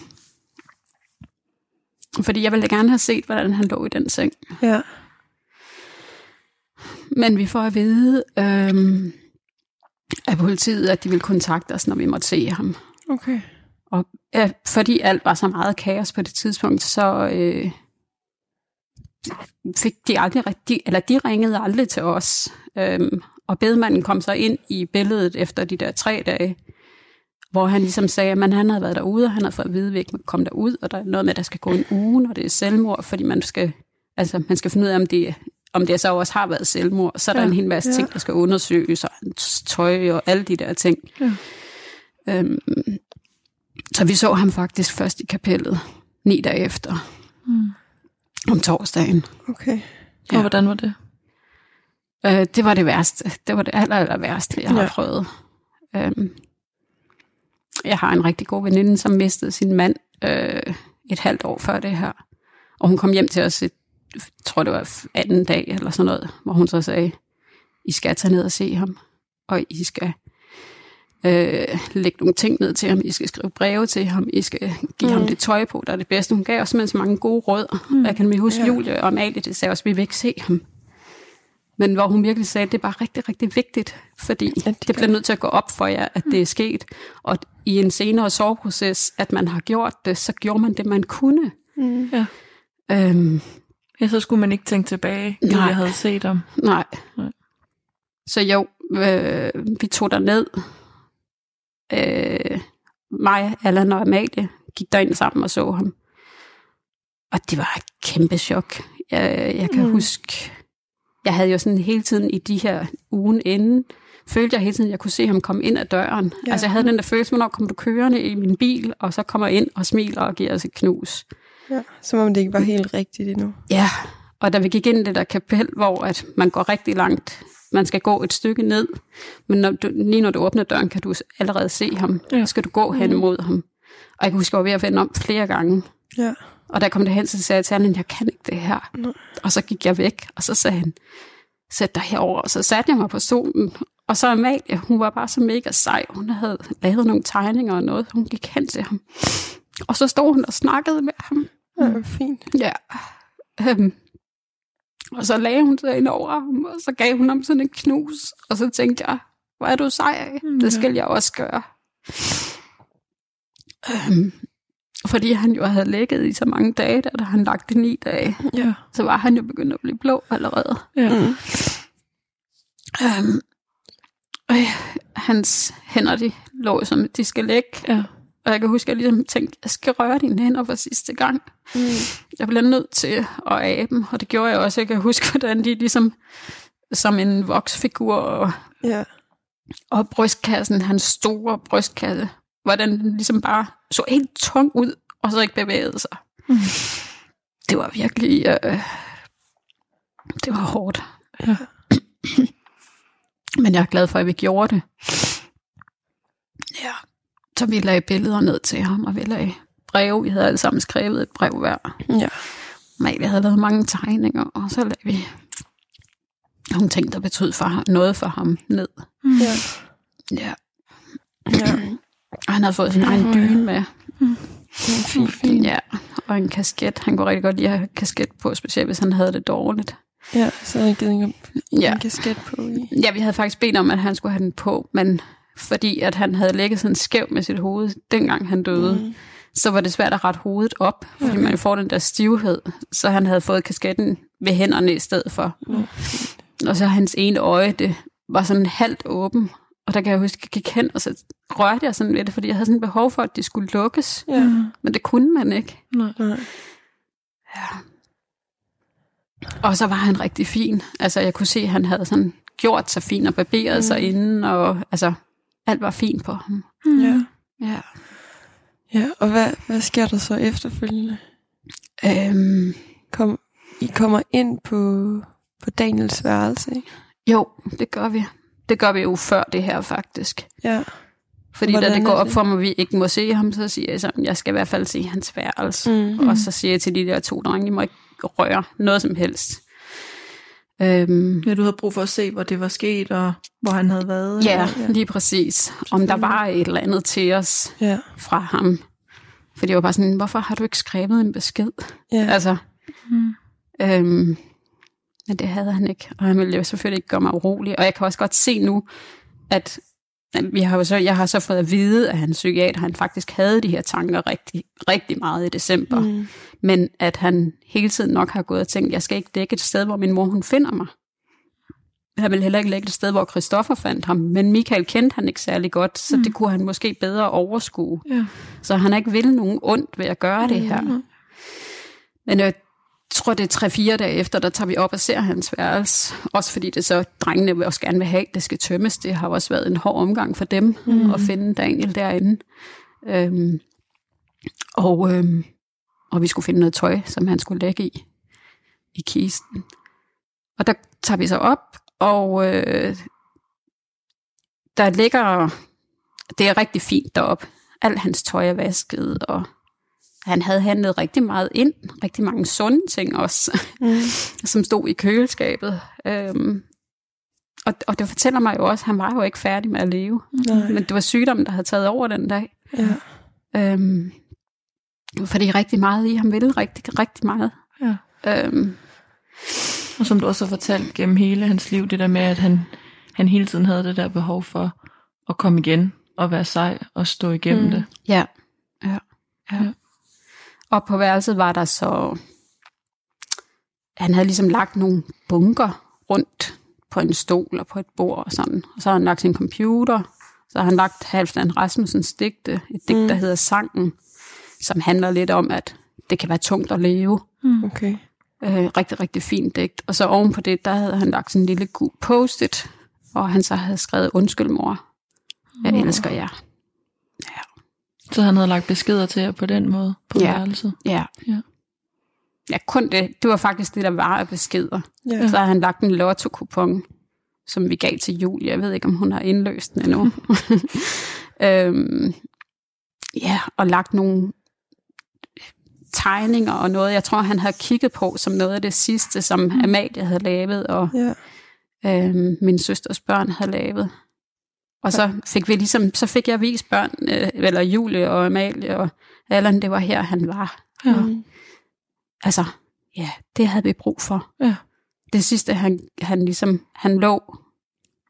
fordi jeg ville gerne have set, hvordan han lå i den seng. Ja. Men vi får at vide øhm, af politiet, at de vil kontakte os, når vi måtte se ham. Okay. Og ja, fordi alt var så meget kaos på det tidspunkt, så øh, fik de aldrig rigtig, eller de ringede aldrig til os. Øhm, og bedemanden kom så ind i billedet efter de der tre dage, hvor han ligesom sagde, at han havde været derude, og han havde fået at vide, at vi ikke komme derud, og der er noget med, at der skal gå en uge, når det er selvmord, fordi man skal, altså, man skal finde ud af, om det, om det så også har været selvmord. Så er der Ja, en hel masse ja. ting, der skal undersøges, og hans tøj og alle de der ting. Ja. Øhm, så vi så ham faktisk først i kapellet, ni dage efter, Mm. om torsdagen. Okay. Og Ja. hvordan var det? Øh, det var det værste. Det var det aller, aller værste, jeg har Ja. ja. prøvet. Øhm, jeg har en rigtig god veninde, som mistede sin mand øh, et halvt år før det her. Og hun kom hjem til os, et, tror det var anden dag eller sådan noget, hvor hun så sagde, I skal tage ned og se ham, og I skal øh, lægge nogle ting ned til ham, I skal skrive breve til ham, I skal give mm. ham det tøj på, der er det bedste. Hun gav os simpelthen så mange gode råd. Mm. Jeg kan huske, Ja. ja. Julie og Amalie, det sagde også, vi vil ikke se ham. Men hvor hun virkelig sagde, at det er bare rigtig, rigtig vigtigt, fordi de det gør bliver nødt til at gå op for jer, at det er sket. Og i en senere soveproces, at man har gjort det, så gjorde man det, man kunne. Mm. Ja. Øhm, Ja, så skulle man ikke tænke tilbage, når jeg havde set ham. nej. Nej. Så jo, øh, vi tog der ned. Øh, mig, Allan og Amalie gik derind sammen og så ham. Og det var et kæmpe chok. Jeg, jeg kan Mm. huske, jeg havde jo sådan hele tiden i de her ugen inden, følte jeg hele tiden, at jeg kunne se ham komme ind ad døren. Ja. Altså jeg havde den der følelse, hvornår kommer du kørende i min bil, og så kommer ind og smiler og giver os et knus. Ja. Som om det ikke var helt rigtigt endnu. Ja, og da vi gik ind i det der kapel, hvor at man går rigtig langt, man skal gå et stykke ned, men når du, lige når du åbner døren, kan du allerede se ham. Ja. Så skal du gå hen imod ham. Og jeg kan huske, at jeg var ved at vende om flere gange. Ja. Og jeg kom det hen, så sagde jeg til ham, jeg kan ikke det her. Nej. Og så gik jeg væk, og så sagde han, sæt dig herover. Og så satte jeg mig på stolen. Og så Amalie, hun var bare så mega sej. Hun havde lavet nogle tegninger og noget. Hun gik hen til ham. Og så stod hun og snakkede med ham. Var fint. Ja. Øhm. Og så lagde hun sig ind over ham, og så gav hun ham sådan en knus. Og så tænkte jeg, hvor er du sej? Mm, Det skal jeg også gøre. Øhm. Fordi han jo havde ligget i så mange dage, da han lagt det ni dage, Ja. så var han jo begyndt at blive blå allerede. Ja. Mm. Øhm. Øh, hans hænder, de lå som de skal lægge. ja. Og jeg kan huske, at jeg ligesom tænkte, jeg skal røre dine hænder for sidste gang. Mm. Jeg blev nødt til at abe dem, og det gjorde jeg også. Jeg kan huske, [laughs] hvordan de ligesom som en voksfigur og, Ja. og brystkassen, hans store brystkasse, hvordan den ligesom bare så helt tung ud, og så ikke bevægede sig. Mm. Det var virkelig, øh, det var hårdt. Ja. [clears throat] Men jeg er glad for, at vi gjorde det. Så vi lagde billeder ned til ham, og vi lagde breve. Vi havde alle sammen skrevet et brev hver. Ja. Amalie havde lavet mange tegninger, og så lagde vi nogle ting, der betød for ham, noget for ham ned. Ja. Ja. Ja. Og han havde fået sin egen dyne med. Det var fint. Ja, og en kasket. Han kunne rigtig godt lide at have kasket på, specielt hvis han havde det dårligt. Ja, så havde jeg givet en, Ja. en kasket på i. ja, vi havde faktisk bedt om, at han skulle have den på, men fordi at han havde ligget sådan skæv med sit hoved, dengang han døde, mm. så var det svært at rette hovedet op, fordi man jo får den der stivhed. Så han havde fået kasketten ved hænderne i stedet for. Mm. Og så hans ene øje, det var sådan halvt åben. Og der kan jeg huske, at jeg gik hen, og så rørte jeg sådan ved det, fordi jeg havde sådan behov for, at det skulle lukkes. Ja. Men det kunne man ikke. Nej. Nej. Ja. Og så var han rigtig fin. Altså, jeg kunne se, at han havde sådan gjort sig fin og barberet mm. sig inden, og altså, alt var fint på ham. Mm. Ja. Ja. Ja, og hvad, hvad sker der så efterfølgende? Øhm, Kom, I kommer ind på, på Daniels værelse, ikke? jo, det gør vi. Det gør vi jo før det her, faktisk. Ja. Fordi Hvordan da det går op det? for mig, at vi ikke må se ham, så siger jeg sådan, jeg skal i hvert fald se hans værelse. Mm. Og så siger jeg til de der to drenge, I må ikke røre noget som helst. Øhm, Ja, du havde brug for at se, hvor det var sket, og hvor han havde været. ja, eller- lige præcis. Om der var et eller andet til os Ja. fra ham. For det var bare sådan, hvorfor har du ikke skrevet en besked? Ja. Altså, Mm. øhm, men det havde han ikke. Og han ville jo selvfølgelig ikke gøre mig urolig. Og jeg kan også godt se nu, at vi har jo så, jeg har så fået at vide, at hans psykiater, han faktisk havde de her tanker rigtig, rigtig meget i december. Mm. Men at han hele tiden nok har gået og tænkt, jeg skal ikke dække et sted, hvor min mor hun finder mig. Han ville heller ikke lægge et sted, hvor Christoffer fandt ham. Men Michael kendte han ikke særlig godt, så mm. det kunne han måske bedre overskue. Ja. Så han har ikke vil nogen ondt ved at gøre det her. Mm. Men jeg tror, det er tre-fire dage efter, der tager vi op og ser hans værelse. Også fordi det så, drengene vil også gerne vil have, at det skal tømmes. Det har også været en hård omgang for dem mm. at finde Daniel derinde. Øhm, og, øhm, og vi skulle finde noget tøj, som han skulle lægge i, i kisten. Og der tager vi så op, og øh, der ligger, det er rigtig fint derop. Alt hans tøj er vasket, og han havde handlet rigtig meget ind. Rigtig mange sunde ting også, Mm. [laughs] som stod i køleskabet. Øhm, og, og det fortæller mig jo også, at han var jo ikke færdig med at leve. Nej. Men det var sygdommen, der havde taget over den dag. Ja. Øhm, fordi rigtig meget i ham ville rigtig, rigtig meget. Ja. Øhm, Og som du også har fortalt gennem hele hans liv, det der med, at han, han hele tiden havde det der behov for at komme igen og være sej og stå igennem Mm. det. ja. ja. ja. Ja. Og på værelset var der så... Han havde ligesom lagt nogle bunker rundt på en stol og på et bord og sådan. Og så har han lagt sin computer. Så har han lagt Halvdan Rasmussens digte. Et digt, Mm. der hedder Sangen. Som handler lidt om, at det kan være tungt at leve. Okay. Øh, rigtig, rigtig fint digt. Og så oven på det, der havde han lagt sådan en lille gul post-it, hvor han så havde skrevet, undskyld mor, jeg Åh. elsker jer. Så han havde lagt beskeder til jer på den måde på Ja. værelset. Ja. Ja. Ja, kun det. Det var faktisk det, der var af beskeder. Ja. Så har han lagt en lotto-kupon, som vi gav til Julie. Jeg ved ikke, om hun har indløst den endnu. [laughs] øhm, ja, og lagt nogle tegninger og noget, jeg tror, han havde kigget på som noget af det sidste, som Amalie havde lavet, og Ja. øhm, min søsters børn havde lavet. Og så fik vi ligesom, så fik jeg vist børn, øh, eller Julie og Amalie og Allan, det var her, han var. Ja. Mm. Altså, ja, det havde vi brug for. Ja. Det sidste, han, han ligesom, han lå,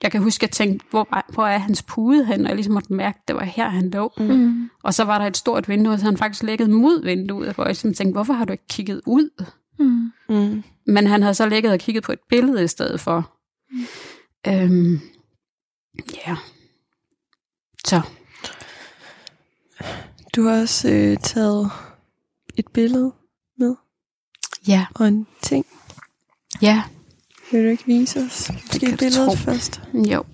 jeg kan huske, at jeg tænkte, hvor, hvor er hans pude hen? Og jeg ligesom måtte mærke, at det var her, han lå. Mm. Og så var der et stort vindue, så han faktisk lægget mod vinduet, hvor jeg ligesom tænkte, hvorfor har du ikke kigget ud? Mm. Mm. Men han havde så ligget og kigget på et billede i stedet for. Mm. Øhm, ja. Så, Du har også øh, taget et billede ja, og en ting. ja, Vil du ikke vise os måske billedet først? jo.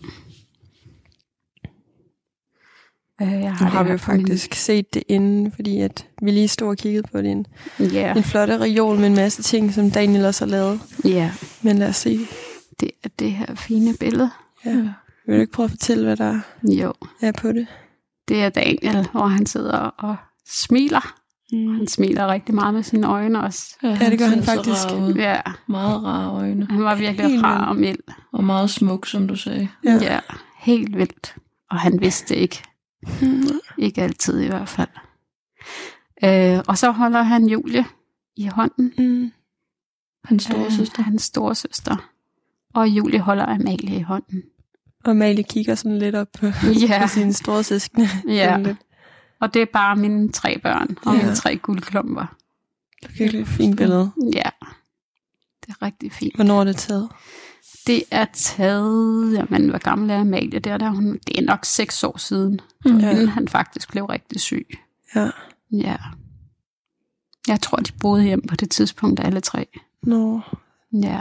Øh, jeg Nu det har vi jo på min- faktisk set det inden, fordi at vi lige stod og kiggede på det. En, Ja, en flotte reol med en masse ting, som Daniel også har lavet. ja, Men lad os se. det er det her fine billede. Ja. Vil du ikke prøve at fortælle, hvad der Jo, er på det? det er Daniel, hvor han sidder og smiler. Mm. Han smiler rigtig meget med sine øjne også. Ja, det gør han faktisk. rar. Ja, Meget rare øjne. han var virkelig Helt rar og mild. Og meget smuk, som du sagde. Ja. Ja. helt vildt. Og han vidste ikke. Mm. [laughs] Ikke altid i hvert fald. Øh, og så holder han Julie i hånden. Mm. Hans store søster. Øh, hans store søster. Og Julie holder Amalie i hånden. Og Malie kigger sådan lidt op på, Ja, på sine store søskende. ja. Og det er bare mine tre børn og Ja. mine tre guldklumper. Det er virkelig et fint billede. Ja, det er rigtig fint. Hvornår er det taget? Det er taget, jamen, hvor gammel er Amalie? Der, der, er hun, det er nok seks år siden, Mm. Ja. inden han faktisk blev rigtig syg. Ja. Ja. Jeg tror, de boede hjem på det tidspunkt, alle tre. Nå, Ja,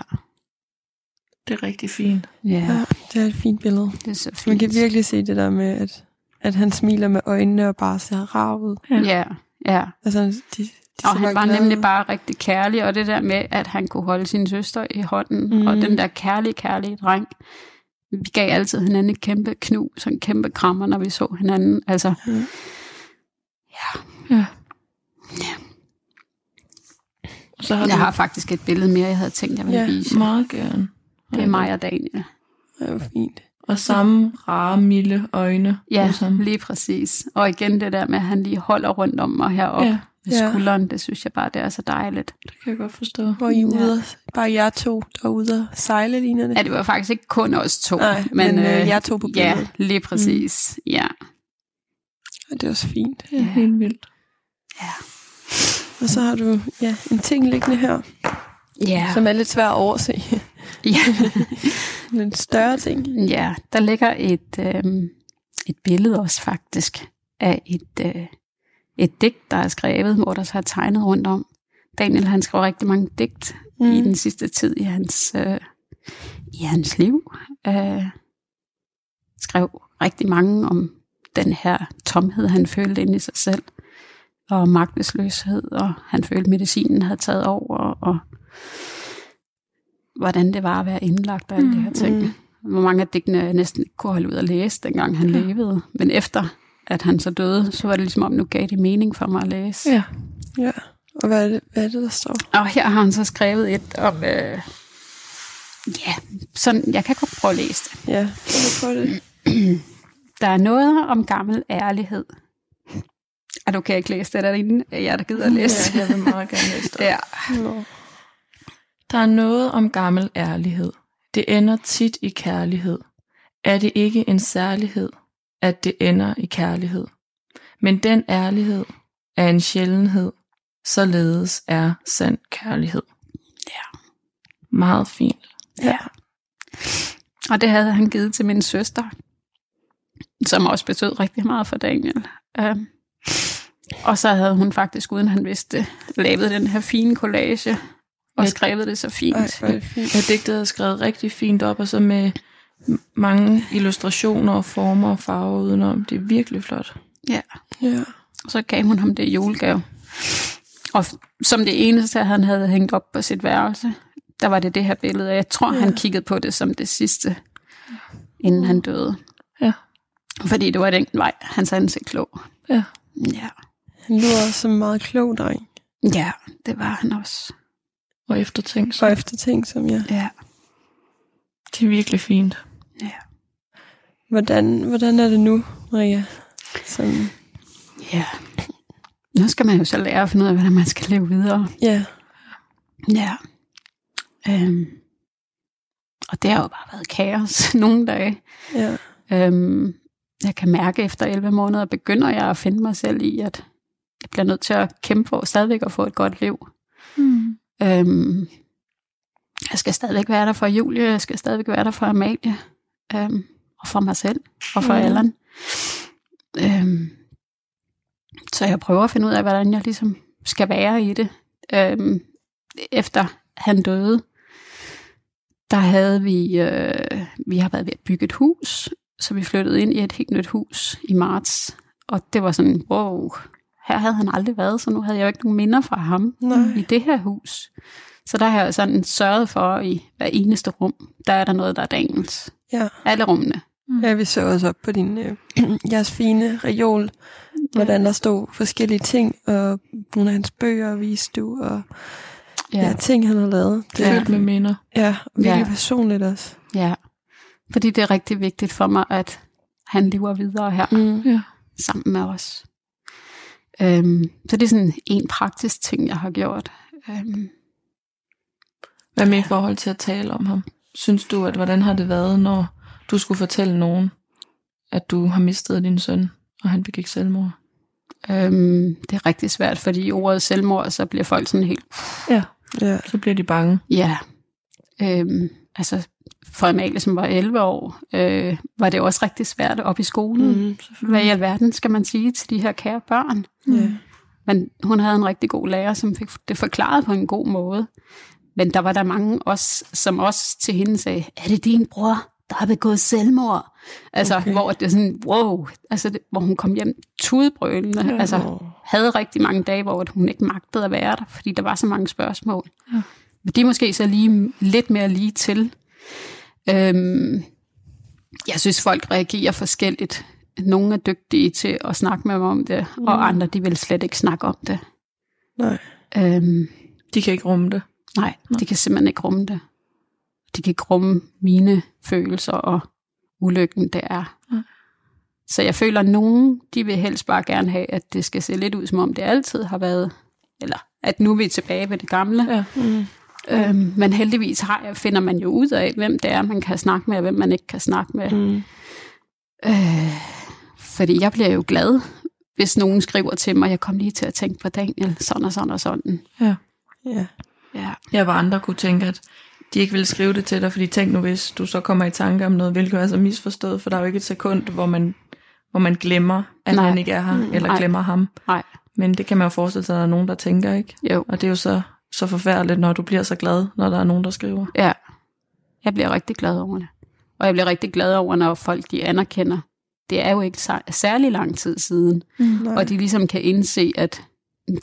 Det er rigtig fint. ja, Ja, det er et fint billede. det er så fint. Man kan virkelig se det der med, at, at han smiler med øjnene og bare ser rar ud. Ja, ja. Altså, de, de Og han var glade nemlig bare rigtig kærlig, og det der med, at han kunne holde sin søster i hånden, Mm. og den der kærlige, kærlige dreng. Vi gav altid hinanden et kæmpe knus og en kæmpe krammer, når vi så hinanden. Altså, Mm. ja. Ja. Ja. Så har Jeg du har faktisk et billede mere, jeg havde tænkt, jeg ville Ja, vise. meget gerne. Det er mig og Daniel. Det er jo fint. Og samme rare, milde øjne. Ja, hos ham. lige præcis. Og igen det der med, at han lige holder rundt om mig heroppe Ja, ved Ja. skulderen, det synes jeg bare, det er så dejligt. det kan jeg godt forstå. Hvor I Ja. ude og, bare jer to, der er ude og sejle, ligner det. Ja, det var faktisk ikke kun os to. Nej, men, øh, jer to på Ja, billedet. lige præcis. Mm. Ja. Og det er også fint. Det er helt vildt. Og så har du ja, en ting liggende her, Ja. som er lidt svær at overse. [laughs] ja. [laughs] en større ting. Ja, der ligger et, øh, et billede også faktisk af et, øh, et digt, der er skrevet, hvor der så er tegnet rundt om. Daniel han skrev rigtig mange digt mm. i den sidste tid i hans, øh, i hans liv. Øh, skrev rigtig mange om den her tomhed, han følte inde i sig selv, og magtesløshed, og han følte, medicinen havde taget over, og hvordan det var at være indlagt og alle de her ting. Mm. Hvor mange af digtene jeg næsten ikke kunne holde ud at læse, dengang han levede. Men efter at han så døde, så var det ligesom om, nu gav det mening for mig at læse. Ja. Ja. Og hvad er, det, hvad er det, der står? Og her har han så skrevet et om, øh, ja, sådan, jeg kan godt prøve at læse det. Ja, prøv det. [clears throat] Der er noget om gammel ærlighed. Og du kan ikke læse det derinde, jeg der gider at læse. Ja, jeg vil meget gerne læse det. [laughs] Ja. Nå. Der er noget om gammel ærlighed. Det ender tit i kærlighed. Er det ikke en særlighed, at det ender i kærlighed? Men den ærlighed er en sjældenhed, således er sand kærlighed. Ja. Meget fint. ja. Og det havde han givet til min søster, som også betød rigtig meget for Daniel. Um, og så havde hun faktisk, uden han vidste lavet den her fine collage og skrevet det så fint. Ej, digtet er skrevet rigtig fint op, og så med mange illustrationer og former og farver udenom. Det er virkelig flot. Ja. Ja. Og så gav hun ham det julegave. Og som det eneste, han havde hængt op på sit værelse, der var det det her billede. Og jeg tror, ja. han kiggede på det som det sidste, inden han døde. Ja. Fordi det var den vej, hans ansigt lå. Ja. Ja. Han lyder også en meget klog dreng. ja, det var han også. Og eftertænk. For efter ting, som jeg. Ja. Det er virkelig fint. ja. Hvordan, hvordan er det nu, Maria? Som, Ja. Nu skal man jo så lære at finde ud af, hvordan man skal leve videre. ja. Ja. Øhm. Og det har jo bare været kaos [laughs] nogle dage. Ja. Øhm, jeg kan mærke efter 11 måneder, begynder jeg at finde mig selv i, at jeg bliver nødt til at kæmpe for stadigvæk at få et godt liv. Mm. Øhm, jeg skal stadigvæk være der for Julie, jeg skal stadigvæk være der for Amalie, øhm, og for mig selv, og for Mm. Allan. Øhm, så jeg prøver at finde ud af, hvordan jeg ligesom skal være i det. Øhm, efter han døde, der havde vi, øh, vi har været ved at bygge et hus, så vi flyttede ind i et helt nyt hus i marts. Og det var sådan, wow, her havde han aldrig været, så nu havde jeg jo ikke nogen minder fra ham Nej. i det her hus. Så der har jeg sådan sørget for, i hver eneste rum, der er der noget, der er Daniels. Ja. Alle rummene. Ja, vi så også op på din, øh, [clears throat] jeres fine reol, hvordan der stod forskellige ting, og nogle af hans bøger viste du, og ja. ja, ting, han har lavet. Det Ja. er Fyldt med minder. ja, virkelig Ja. personligt også. Ja, fordi det er rigtig vigtigt for mig, at han lever videre her Mm. Ja. sammen med os. Øhm, så det er sådan en praktisk ting, jeg har gjort. Øhm, Hvad med i forhold til at tale om ham? Synes du, at hvordan har det været, når du skulle fortælle nogen, at du har mistet din søn, og han begik selvmord? øhm, det er rigtig svært, fordi i ordet selvmord, så bliver folk sådan helt, Ja. Ja. Så bliver de bange. ja. Øhm, altså, for Amalie, som var 11 år, øh, var det også rigtig svært op i skolen. Mm. Hvad i alverden skal man sige til de her kære børn? Ja. Men hun havde en rigtig god lærer, som fik det forklaret på en god måde. men der var der mange også, som også til hende sagde, er det din bror, der har begået selvmord? Altså, okay. hvor det er sådan, wow, altså, det, hvor hun kom hjem tudbrølende, ja. altså, havde rigtig mange dage, hvor hun ikke magtede at være der, fordi der var så mange spørgsmål. Ja. Men de er måske så lige lidt mere lige til. Øhm, jeg synes, folk reagerer forskelligt. Nogle er dygtige til at snakke med mig om det, mm. og andre, de vil slet ikke snakke om det. Nej. Øhm, de kan ikke rumme det. Nej, nej, de kan simpelthen ikke rumme det. De kan ikke rumme mine følelser og ulykken, det er. Nej. Så jeg føler, at nogen, de vil helst bare gerne have, at det skal se lidt ud, som om det altid har været, eller at nu er vi tilbage ved det gamle. Ja. Mm. Øhm, men heldigvis har finder man jo ud af, hvem det er, man kan snakke med, og hvem man ikke kan snakke med. Mm. Øh, fordi jeg bliver jo glad, hvis nogen skriver til mig, jeg kom lige til at tænke på Daniel, sådan og sådan og sådan. Ja. Ja. Ja. Jeg var andre kunne tænke, at de ikke ville skrive det til dig, fordi tænk nu, hvis du så kommer i tanke om noget, hvilket er så misforstået, for der er jo ikke et sekund, hvor man, hvor man glemmer, at Nej. han ikke er her, mm, eller Nej. glemmer ham. Nej. Men det kan man jo forestille sig, at der er nogen, der tænker, ikke? Jo. Og det er jo så, så forfærdeligt, når du bliver så glad, når der er nogen, der skriver. Ja, jeg bliver rigtig glad over det. Og jeg bliver rigtig glad over, når folk de anerkender. Det er jo ikke særlig lang tid siden. Mm, og de ligesom kan indse, at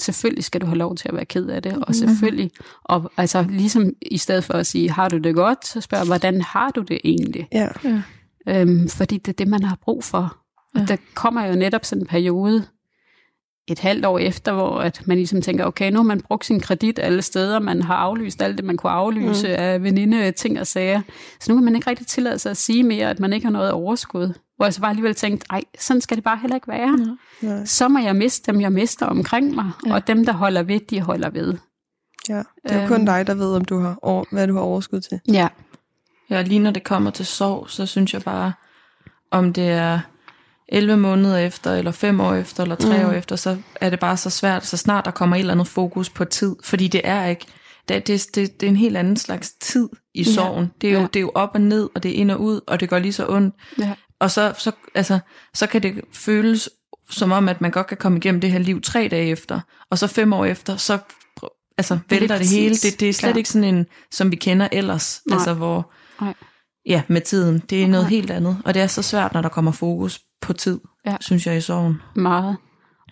selvfølgelig skal du have lov til at være ked af det, og mhm. selvfølgelig, og altså ligesom i stedet for at sige, har du det godt, så spørger hvordan har du det egentlig? Ja. ja. Øhm, fordi det er det, man har brug for. Og ja. der kommer jo netop sådan en periode, et halvt år efter, hvor at man ligesom tænker, okay, nu har man brugt sin kredit alle steder, man har aflyst alt det, man kunne aflyse mm. af veninde ting og sager. Så nu kan man ikke rigtig tillade sig at sige mere, at man ikke har noget overskud. Hvor jeg så bare alligevel tænkte, ej, sådan skal det bare heller ikke være. Ja. Så må jeg miste dem, jeg mister omkring mig, ja. og dem, der holder ved, de holder ved. Ja, det er jo kun øhm. dig, der ved, om du har over, hvad du har overskud til. Ja. Ja, lige når det kommer til sorg, så synes jeg bare, om det er 11 måneder efter, eller 5 år efter, eller 3 mm. år efter, så er det bare så svært, så snart der kommer et eller andet fokus på tid, fordi det er ikke, det, det, det, det er en helt anden slags tid i sorgen. Ja. Det, er jo, ja. det er jo op og ned, og det er ind og ud, og det går lige så ondt. Ja. Og så, så, altså, så kan det føles som om, at man godt kan komme igennem det her liv tre dage efter, og så fem år efter, så altså, det vælter det hele. Det, det er slet ja. ikke sådan en, som vi kender ellers, Nej. altså hvor, Nej. ja, med tiden. Det er noget Nej. helt andet, og det er så svært, når der kommer fokus på tid, ja. synes jeg i sorgen. Meget.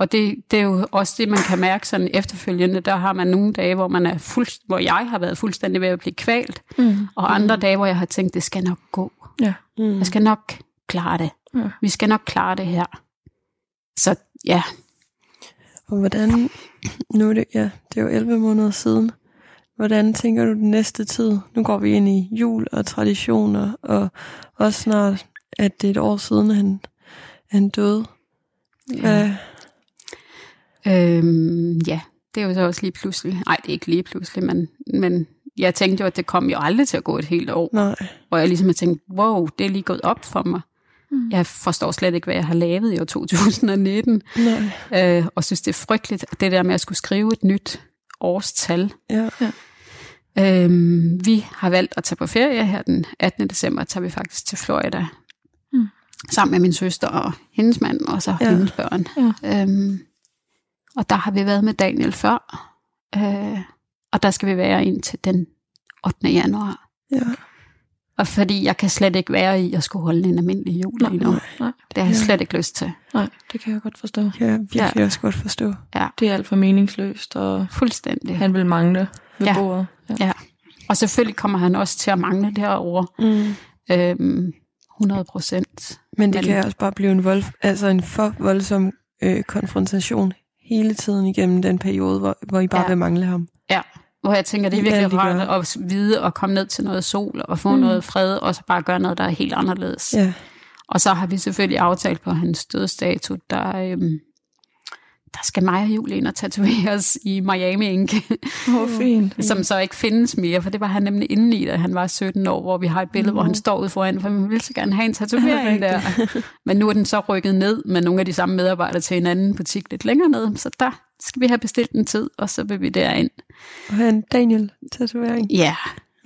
Og det, det er jo også det, man kan mærke sådan efterfølgende. Der har man nogle dage, hvor, man er fuld, hvor jeg har været fuldstændig ved at blive kvalt, mm. og andre mm. dage, hvor jeg har tænkt, det skal nok gå. Ja. Mm. Jeg skal nok klare det. Ja. Vi skal nok klare det her. Så ja. Og hvordan, nu er det, ja, det er jo 11 måneder siden, hvordan tænker du den næste tid? Nu går vi ind i jul og traditioner, og også snart, at det er et år siden, han, han døde. Ja. Øhm, ja, det er jo så også lige pludselig. Nej, det er ikke lige pludselig, men, men jeg tænkte jo, at det kom jo aldrig til at gå et helt år. Nej. Hvor jeg ligesom har tænkt, wow, det er lige gået op for mig. Mm. Jeg forstår slet ikke, hvad jeg har lavet i år 2019. Nej. Øh, og synes, det er frygteligt, det der med at skulle skrive et nyt årstal. Ja. ja. Øhm, vi har valgt at tage på ferie her den 18. december, tager vi faktisk til Florida. Mm. Sammen med min søster og hendes mand, og så ja. hendes børn. Ja. Øhm, og der har vi været med Daniel før. Øh, og der skal vi være indtil den 8. januar. Ja. Og fordi jeg kan slet ikke være i at skulle holde en almindelig jul lige nu. Nej, nej. Det har jeg ja. slet ikke lyst til. Nej, det kan jeg godt forstå. Ja, virkelig ja. også godt forstå. Ja. Det er alt for meningsløst, og Fuldstændig. han vil mangle ved ja. bordet. Ja. ja. Og selvfølgelig kommer han også til at mangle derovre. Mm. Øhm, 100 procent. Men det Men, kan også bare blive en, vold, altså en for voldsom øh, konfrontation hele tiden igennem den periode, hvor, hvor I bare ja. vil mangle ham. Ja, hvor jeg tænker, det er virkelig ja, at vide og komme ned til noget sol og få mm. noget fred, og så bare gøre noget, der er helt anderledes. Ja. Og så har vi selvfølgelig aftalt på hans dødsdato, der, øhm, der skal mig og Julie ind og tatoveres i Miami Ink. Oh, [laughs] fint. som så ikke findes mere, for det var han nemlig inde i, da han var 17 år, hvor vi har et billede, mm. hvor han står ude foran, for man vil så gerne have en tatovering der. Men nu er den så rykket ned med nogle af de samme medarbejdere til en anden butik lidt længere ned, så der skal vi have bestilt en tid, og så vil vi derind. Og have en Daniel-tatovering? Ja.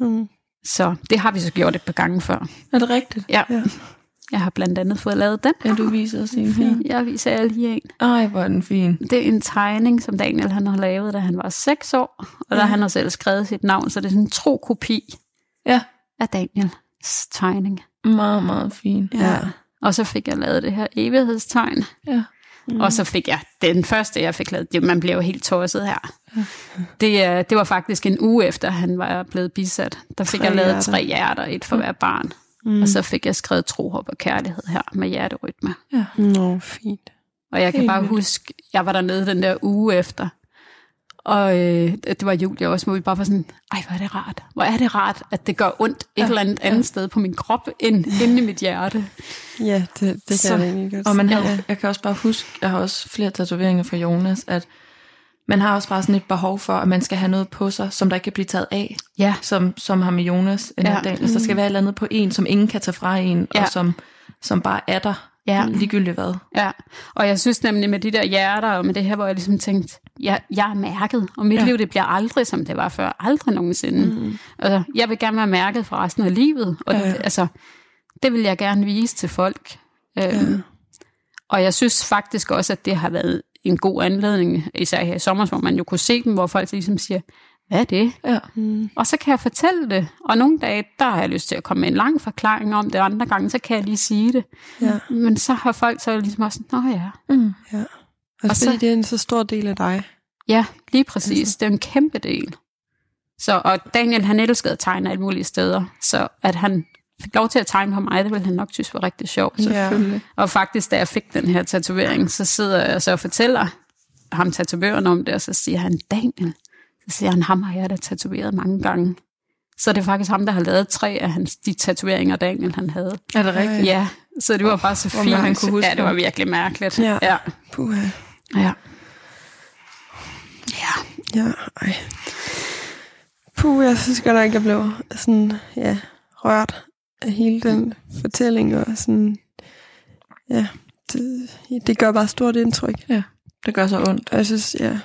Mm. Så det har vi så gjort et par gange før. Er det rigtigt? Ja. ja. Jeg har blandt andet fået lavet den. Ja, du viser os en her. Jeg viser jer lige en. Ej, hvor er den fin. Det er en tegning, som Daniel han har lavet, da han var 6 år. Og der han har selv skrevet sit navn, så det er sådan en tro kopi Ja, af Daniels tegning. meget, meget fin. Ja. Og så fik jeg lavet det her evighedstegn. Ja. Mm. Og så fik jeg den første, jeg fik lavet. Det, man blev jo helt tosset her. Det, øh, det var faktisk en uge efter, han var blevet bisat. Der fik Tre jeg lavet hjerter. tre hjerter, et for hver barn. Mm. Og så fik jeg skrevet tro, håb og kærlighed her med hjerterytme. Nå, fint. Og jeg kan Helt bare huske, jeg var dernede den der uge efter. Og øh, det var Julia også, hvor vi bare var sådan, ej, hvor er det rart. Hvor er det rart, at det gør ondt et Ja, eller andet ja. andet sted på min krop, end inde i mit hjerte. Ja, det, det kan Så- jeg egentlig godt Og man har, jeg kan også bare huske, jeg har også flere tatoveringer fra Jonas, at man har også bare sådan et behov for, at man skal have noget på sig, som der ikke kan blive taget af, Ja, som, som har med Jonas en Ja. dag. Altså, der skal være et eller andet på en, som ingen kan tage fra en, Ja. og som, som bare er der, ja. ligegyldigt hvad. Ja, og jeg synes nemlig med de der hjerter og med det her, hvor jeg ligesom tænkte, jeg, jeg er mærket, og mit ja. Liv det bliver aldrig, som det var før. Aldrig nogensinde. Mm. Altså, jeg vil gerne være mærket for resten af livet, og Ja, ja, ja. altså, det vil jeg gerne vise til folk. Øhm, Og jeg synes faktisk også, at det har været en god anledning, især her i sommer, hvor man jo kunne se dem, hvor folk ligesom siger, hvad er det? Ja. Mm. Og så kan jeg fortælle det, og nogle dage, der har jeg lyst til at komme med en lang forklaring om det, og andre gange, så kan jeg lige sige det. Ja. Men så har folk så ligesom også, nå ja, Mm. Også Og fordi så- det er en så stor del af dig. Ja, lige præcis. Altså. Det er en kæmpe del. Så, og Daniel, han elskede at tegne alle mulige steder, så at han fik lov til at tegne på mig, det ville han nok synes var rigtig sjovt. Ja. Selvfølgelig. Og faktisk, da jeg fik den her tatovering, så sidder jeg så og fortæller ham tatovøren om det, og så siger han, Daniel, så siger han, ham har jeg da tatoveret mange gange. Så det er faktisk ham, der har lavet tre af hans, de tatoveringer, Daniel han havde. Er det rigtigt? Ja, så det var bare så fint. han kunne huske ja, det var virkelig mærkeligt. Ja. ja. Puha. ja. ja. Ja, ej. Puh, jeg synes godt nok, jeg blev sådan, ja, rørt af hele den fortælling, og sådan, ja, det, det gør bare stort indtryk. Det gør så ondt. Og jeg synes, ja,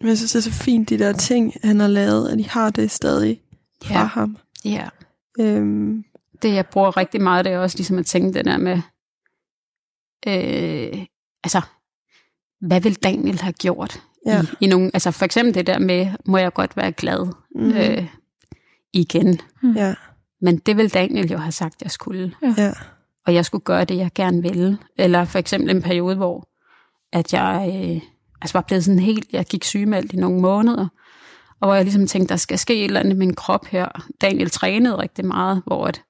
men jeg synes, det er så fint, de der ting, han har lavet, at de har det stadig fra Ja. ham. ja. Øhm, det, jeg bruger rigtig meget, det er også ligesom at tænke det der med, øh, altså, hvad vil Daniel have gjort? Ja. I, i nogle, altså for eksempel det der med, må jeg godt være glad mm, øh, igen? ja, Men det vil Daniel jo have sagt, jeg skulle. ja, Og jeg skulle gøre det, jeg gerne ville. Eller for eksempel en periode, hvor at jeg øh, altså var blevet sådan helt, jeg gik sygemeldt i nogle måneder, og hvor jeg ligesom tænkte, der skal ske et eller andet med min krop her. Daniel trænede rigtig meget, hvor at,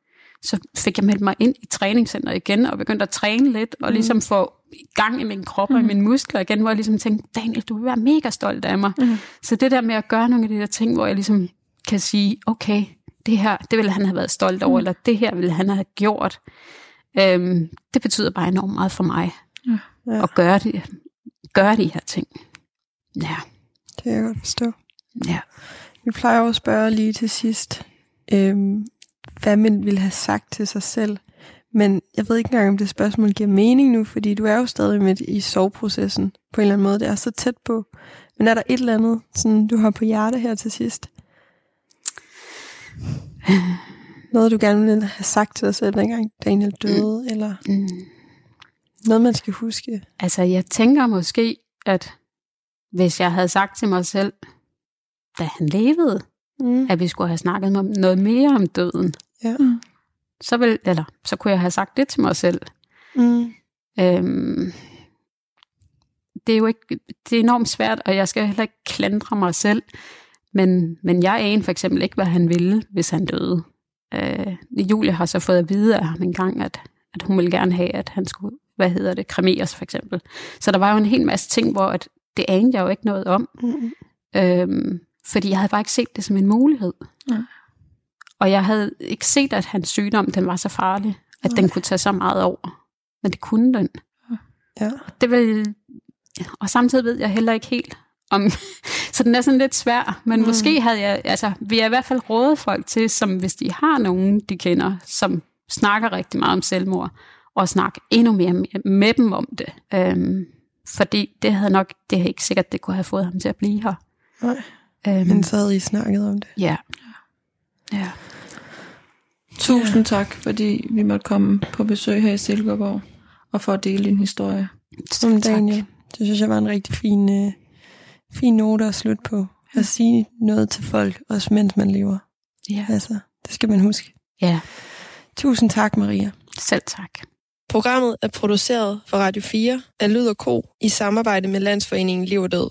så fik jeg meldt mig ind i træningscenter igen, og begyndte at træne lidt, og ligesom få gang i min krop og i mine muskler igen, hvor jeg ligesom tænkte, Daniel, du vil være mega stolt af mig. Mhm. Så det der med at gøre nogle af de der ting, hvor jeg ligesom kan sige, okay, det her, det ville han have været stolt over, eller det her ville han have gjort. Øhm, det betyder bare enormt meget for mig ja, at gøre, det, gøre de her ting. Ja, det kan jeg godt forstå. ja. Vi plejer jo at spørge lige til sidst, øhm, hvad man ville have sagt til sig selv. Men jeg ved ikke engang, om det spørgsmål giver mening nu, fordi du er jo stadig midt i soveprocessen på en eller anden måde. Det er så tæt på. Men er der et eller andet, sådan, du har på hjerte her til sidst? Noget, du gerne ville have sagt til dig selv, dengang Daniel døde, mm. eller Mm. noget, man skal huske? Altså, jeg tænker måske, at hvis jeg havde sagt til mig selv, da han levede, Mm. at vi skulle have snakket om noget mere om døden, Ja. Mm. så, vil, eller, så kunne jeg have sagt det til mig selv. Mm. Øhm, det er jo ikke, det er enormt svært, og jeg skal heller ikke klandre mig selv, men, men jeg anede for eksempel ikke, hvad han ville, hvis han døde. Øh, Julie har så fået at vide af ham en gang, at, at hun ville gerne have, at han skulle, hvad hedder det, kremeres for eksempel. Så der var jo en hel masse ting, hvor at, det anede jeg jo ikke noget om, Mm. øhm, fordi jeg havde bare ikke set det som en mulighed. Nej. Og jeg havde ikke set, at hans sygdom, den var så farlig, at Nej. den kunne tage så meget over. Men det kunne den Ja. det vil, og samtidig ved jeg heller ikke helt om, [laughs] så den er sådan lidt svær, men Mm. måske havde jeg, altså vi har i hvert fald rådet folk til, som hvis de har nogen, de kender, som snakker rigtig meget om selvmord, og snakke endnu mere med, dem om det. Øhm, fordi det havde nok, det er ikke sikkert, det kunne have fået ham til at blive her. Nej. Øhm, Men så havde I snakket om det. ja. Ja. Tusind tak, fordi vi måtte komme på besøg her i Silkeborg og for at dele din historie. Som Daniel. Det synes jeg var en rigtig fin, øh, fin note at slutte på. At sige noget til folk, også mens man lever. Ja. Altså, det skal man huske. ja, Tusind tak, Maria. selv tak. Programmet er produceret for Radio 4 af Lyd og Co. i samarbejde med Landsforeningen Liv og Død.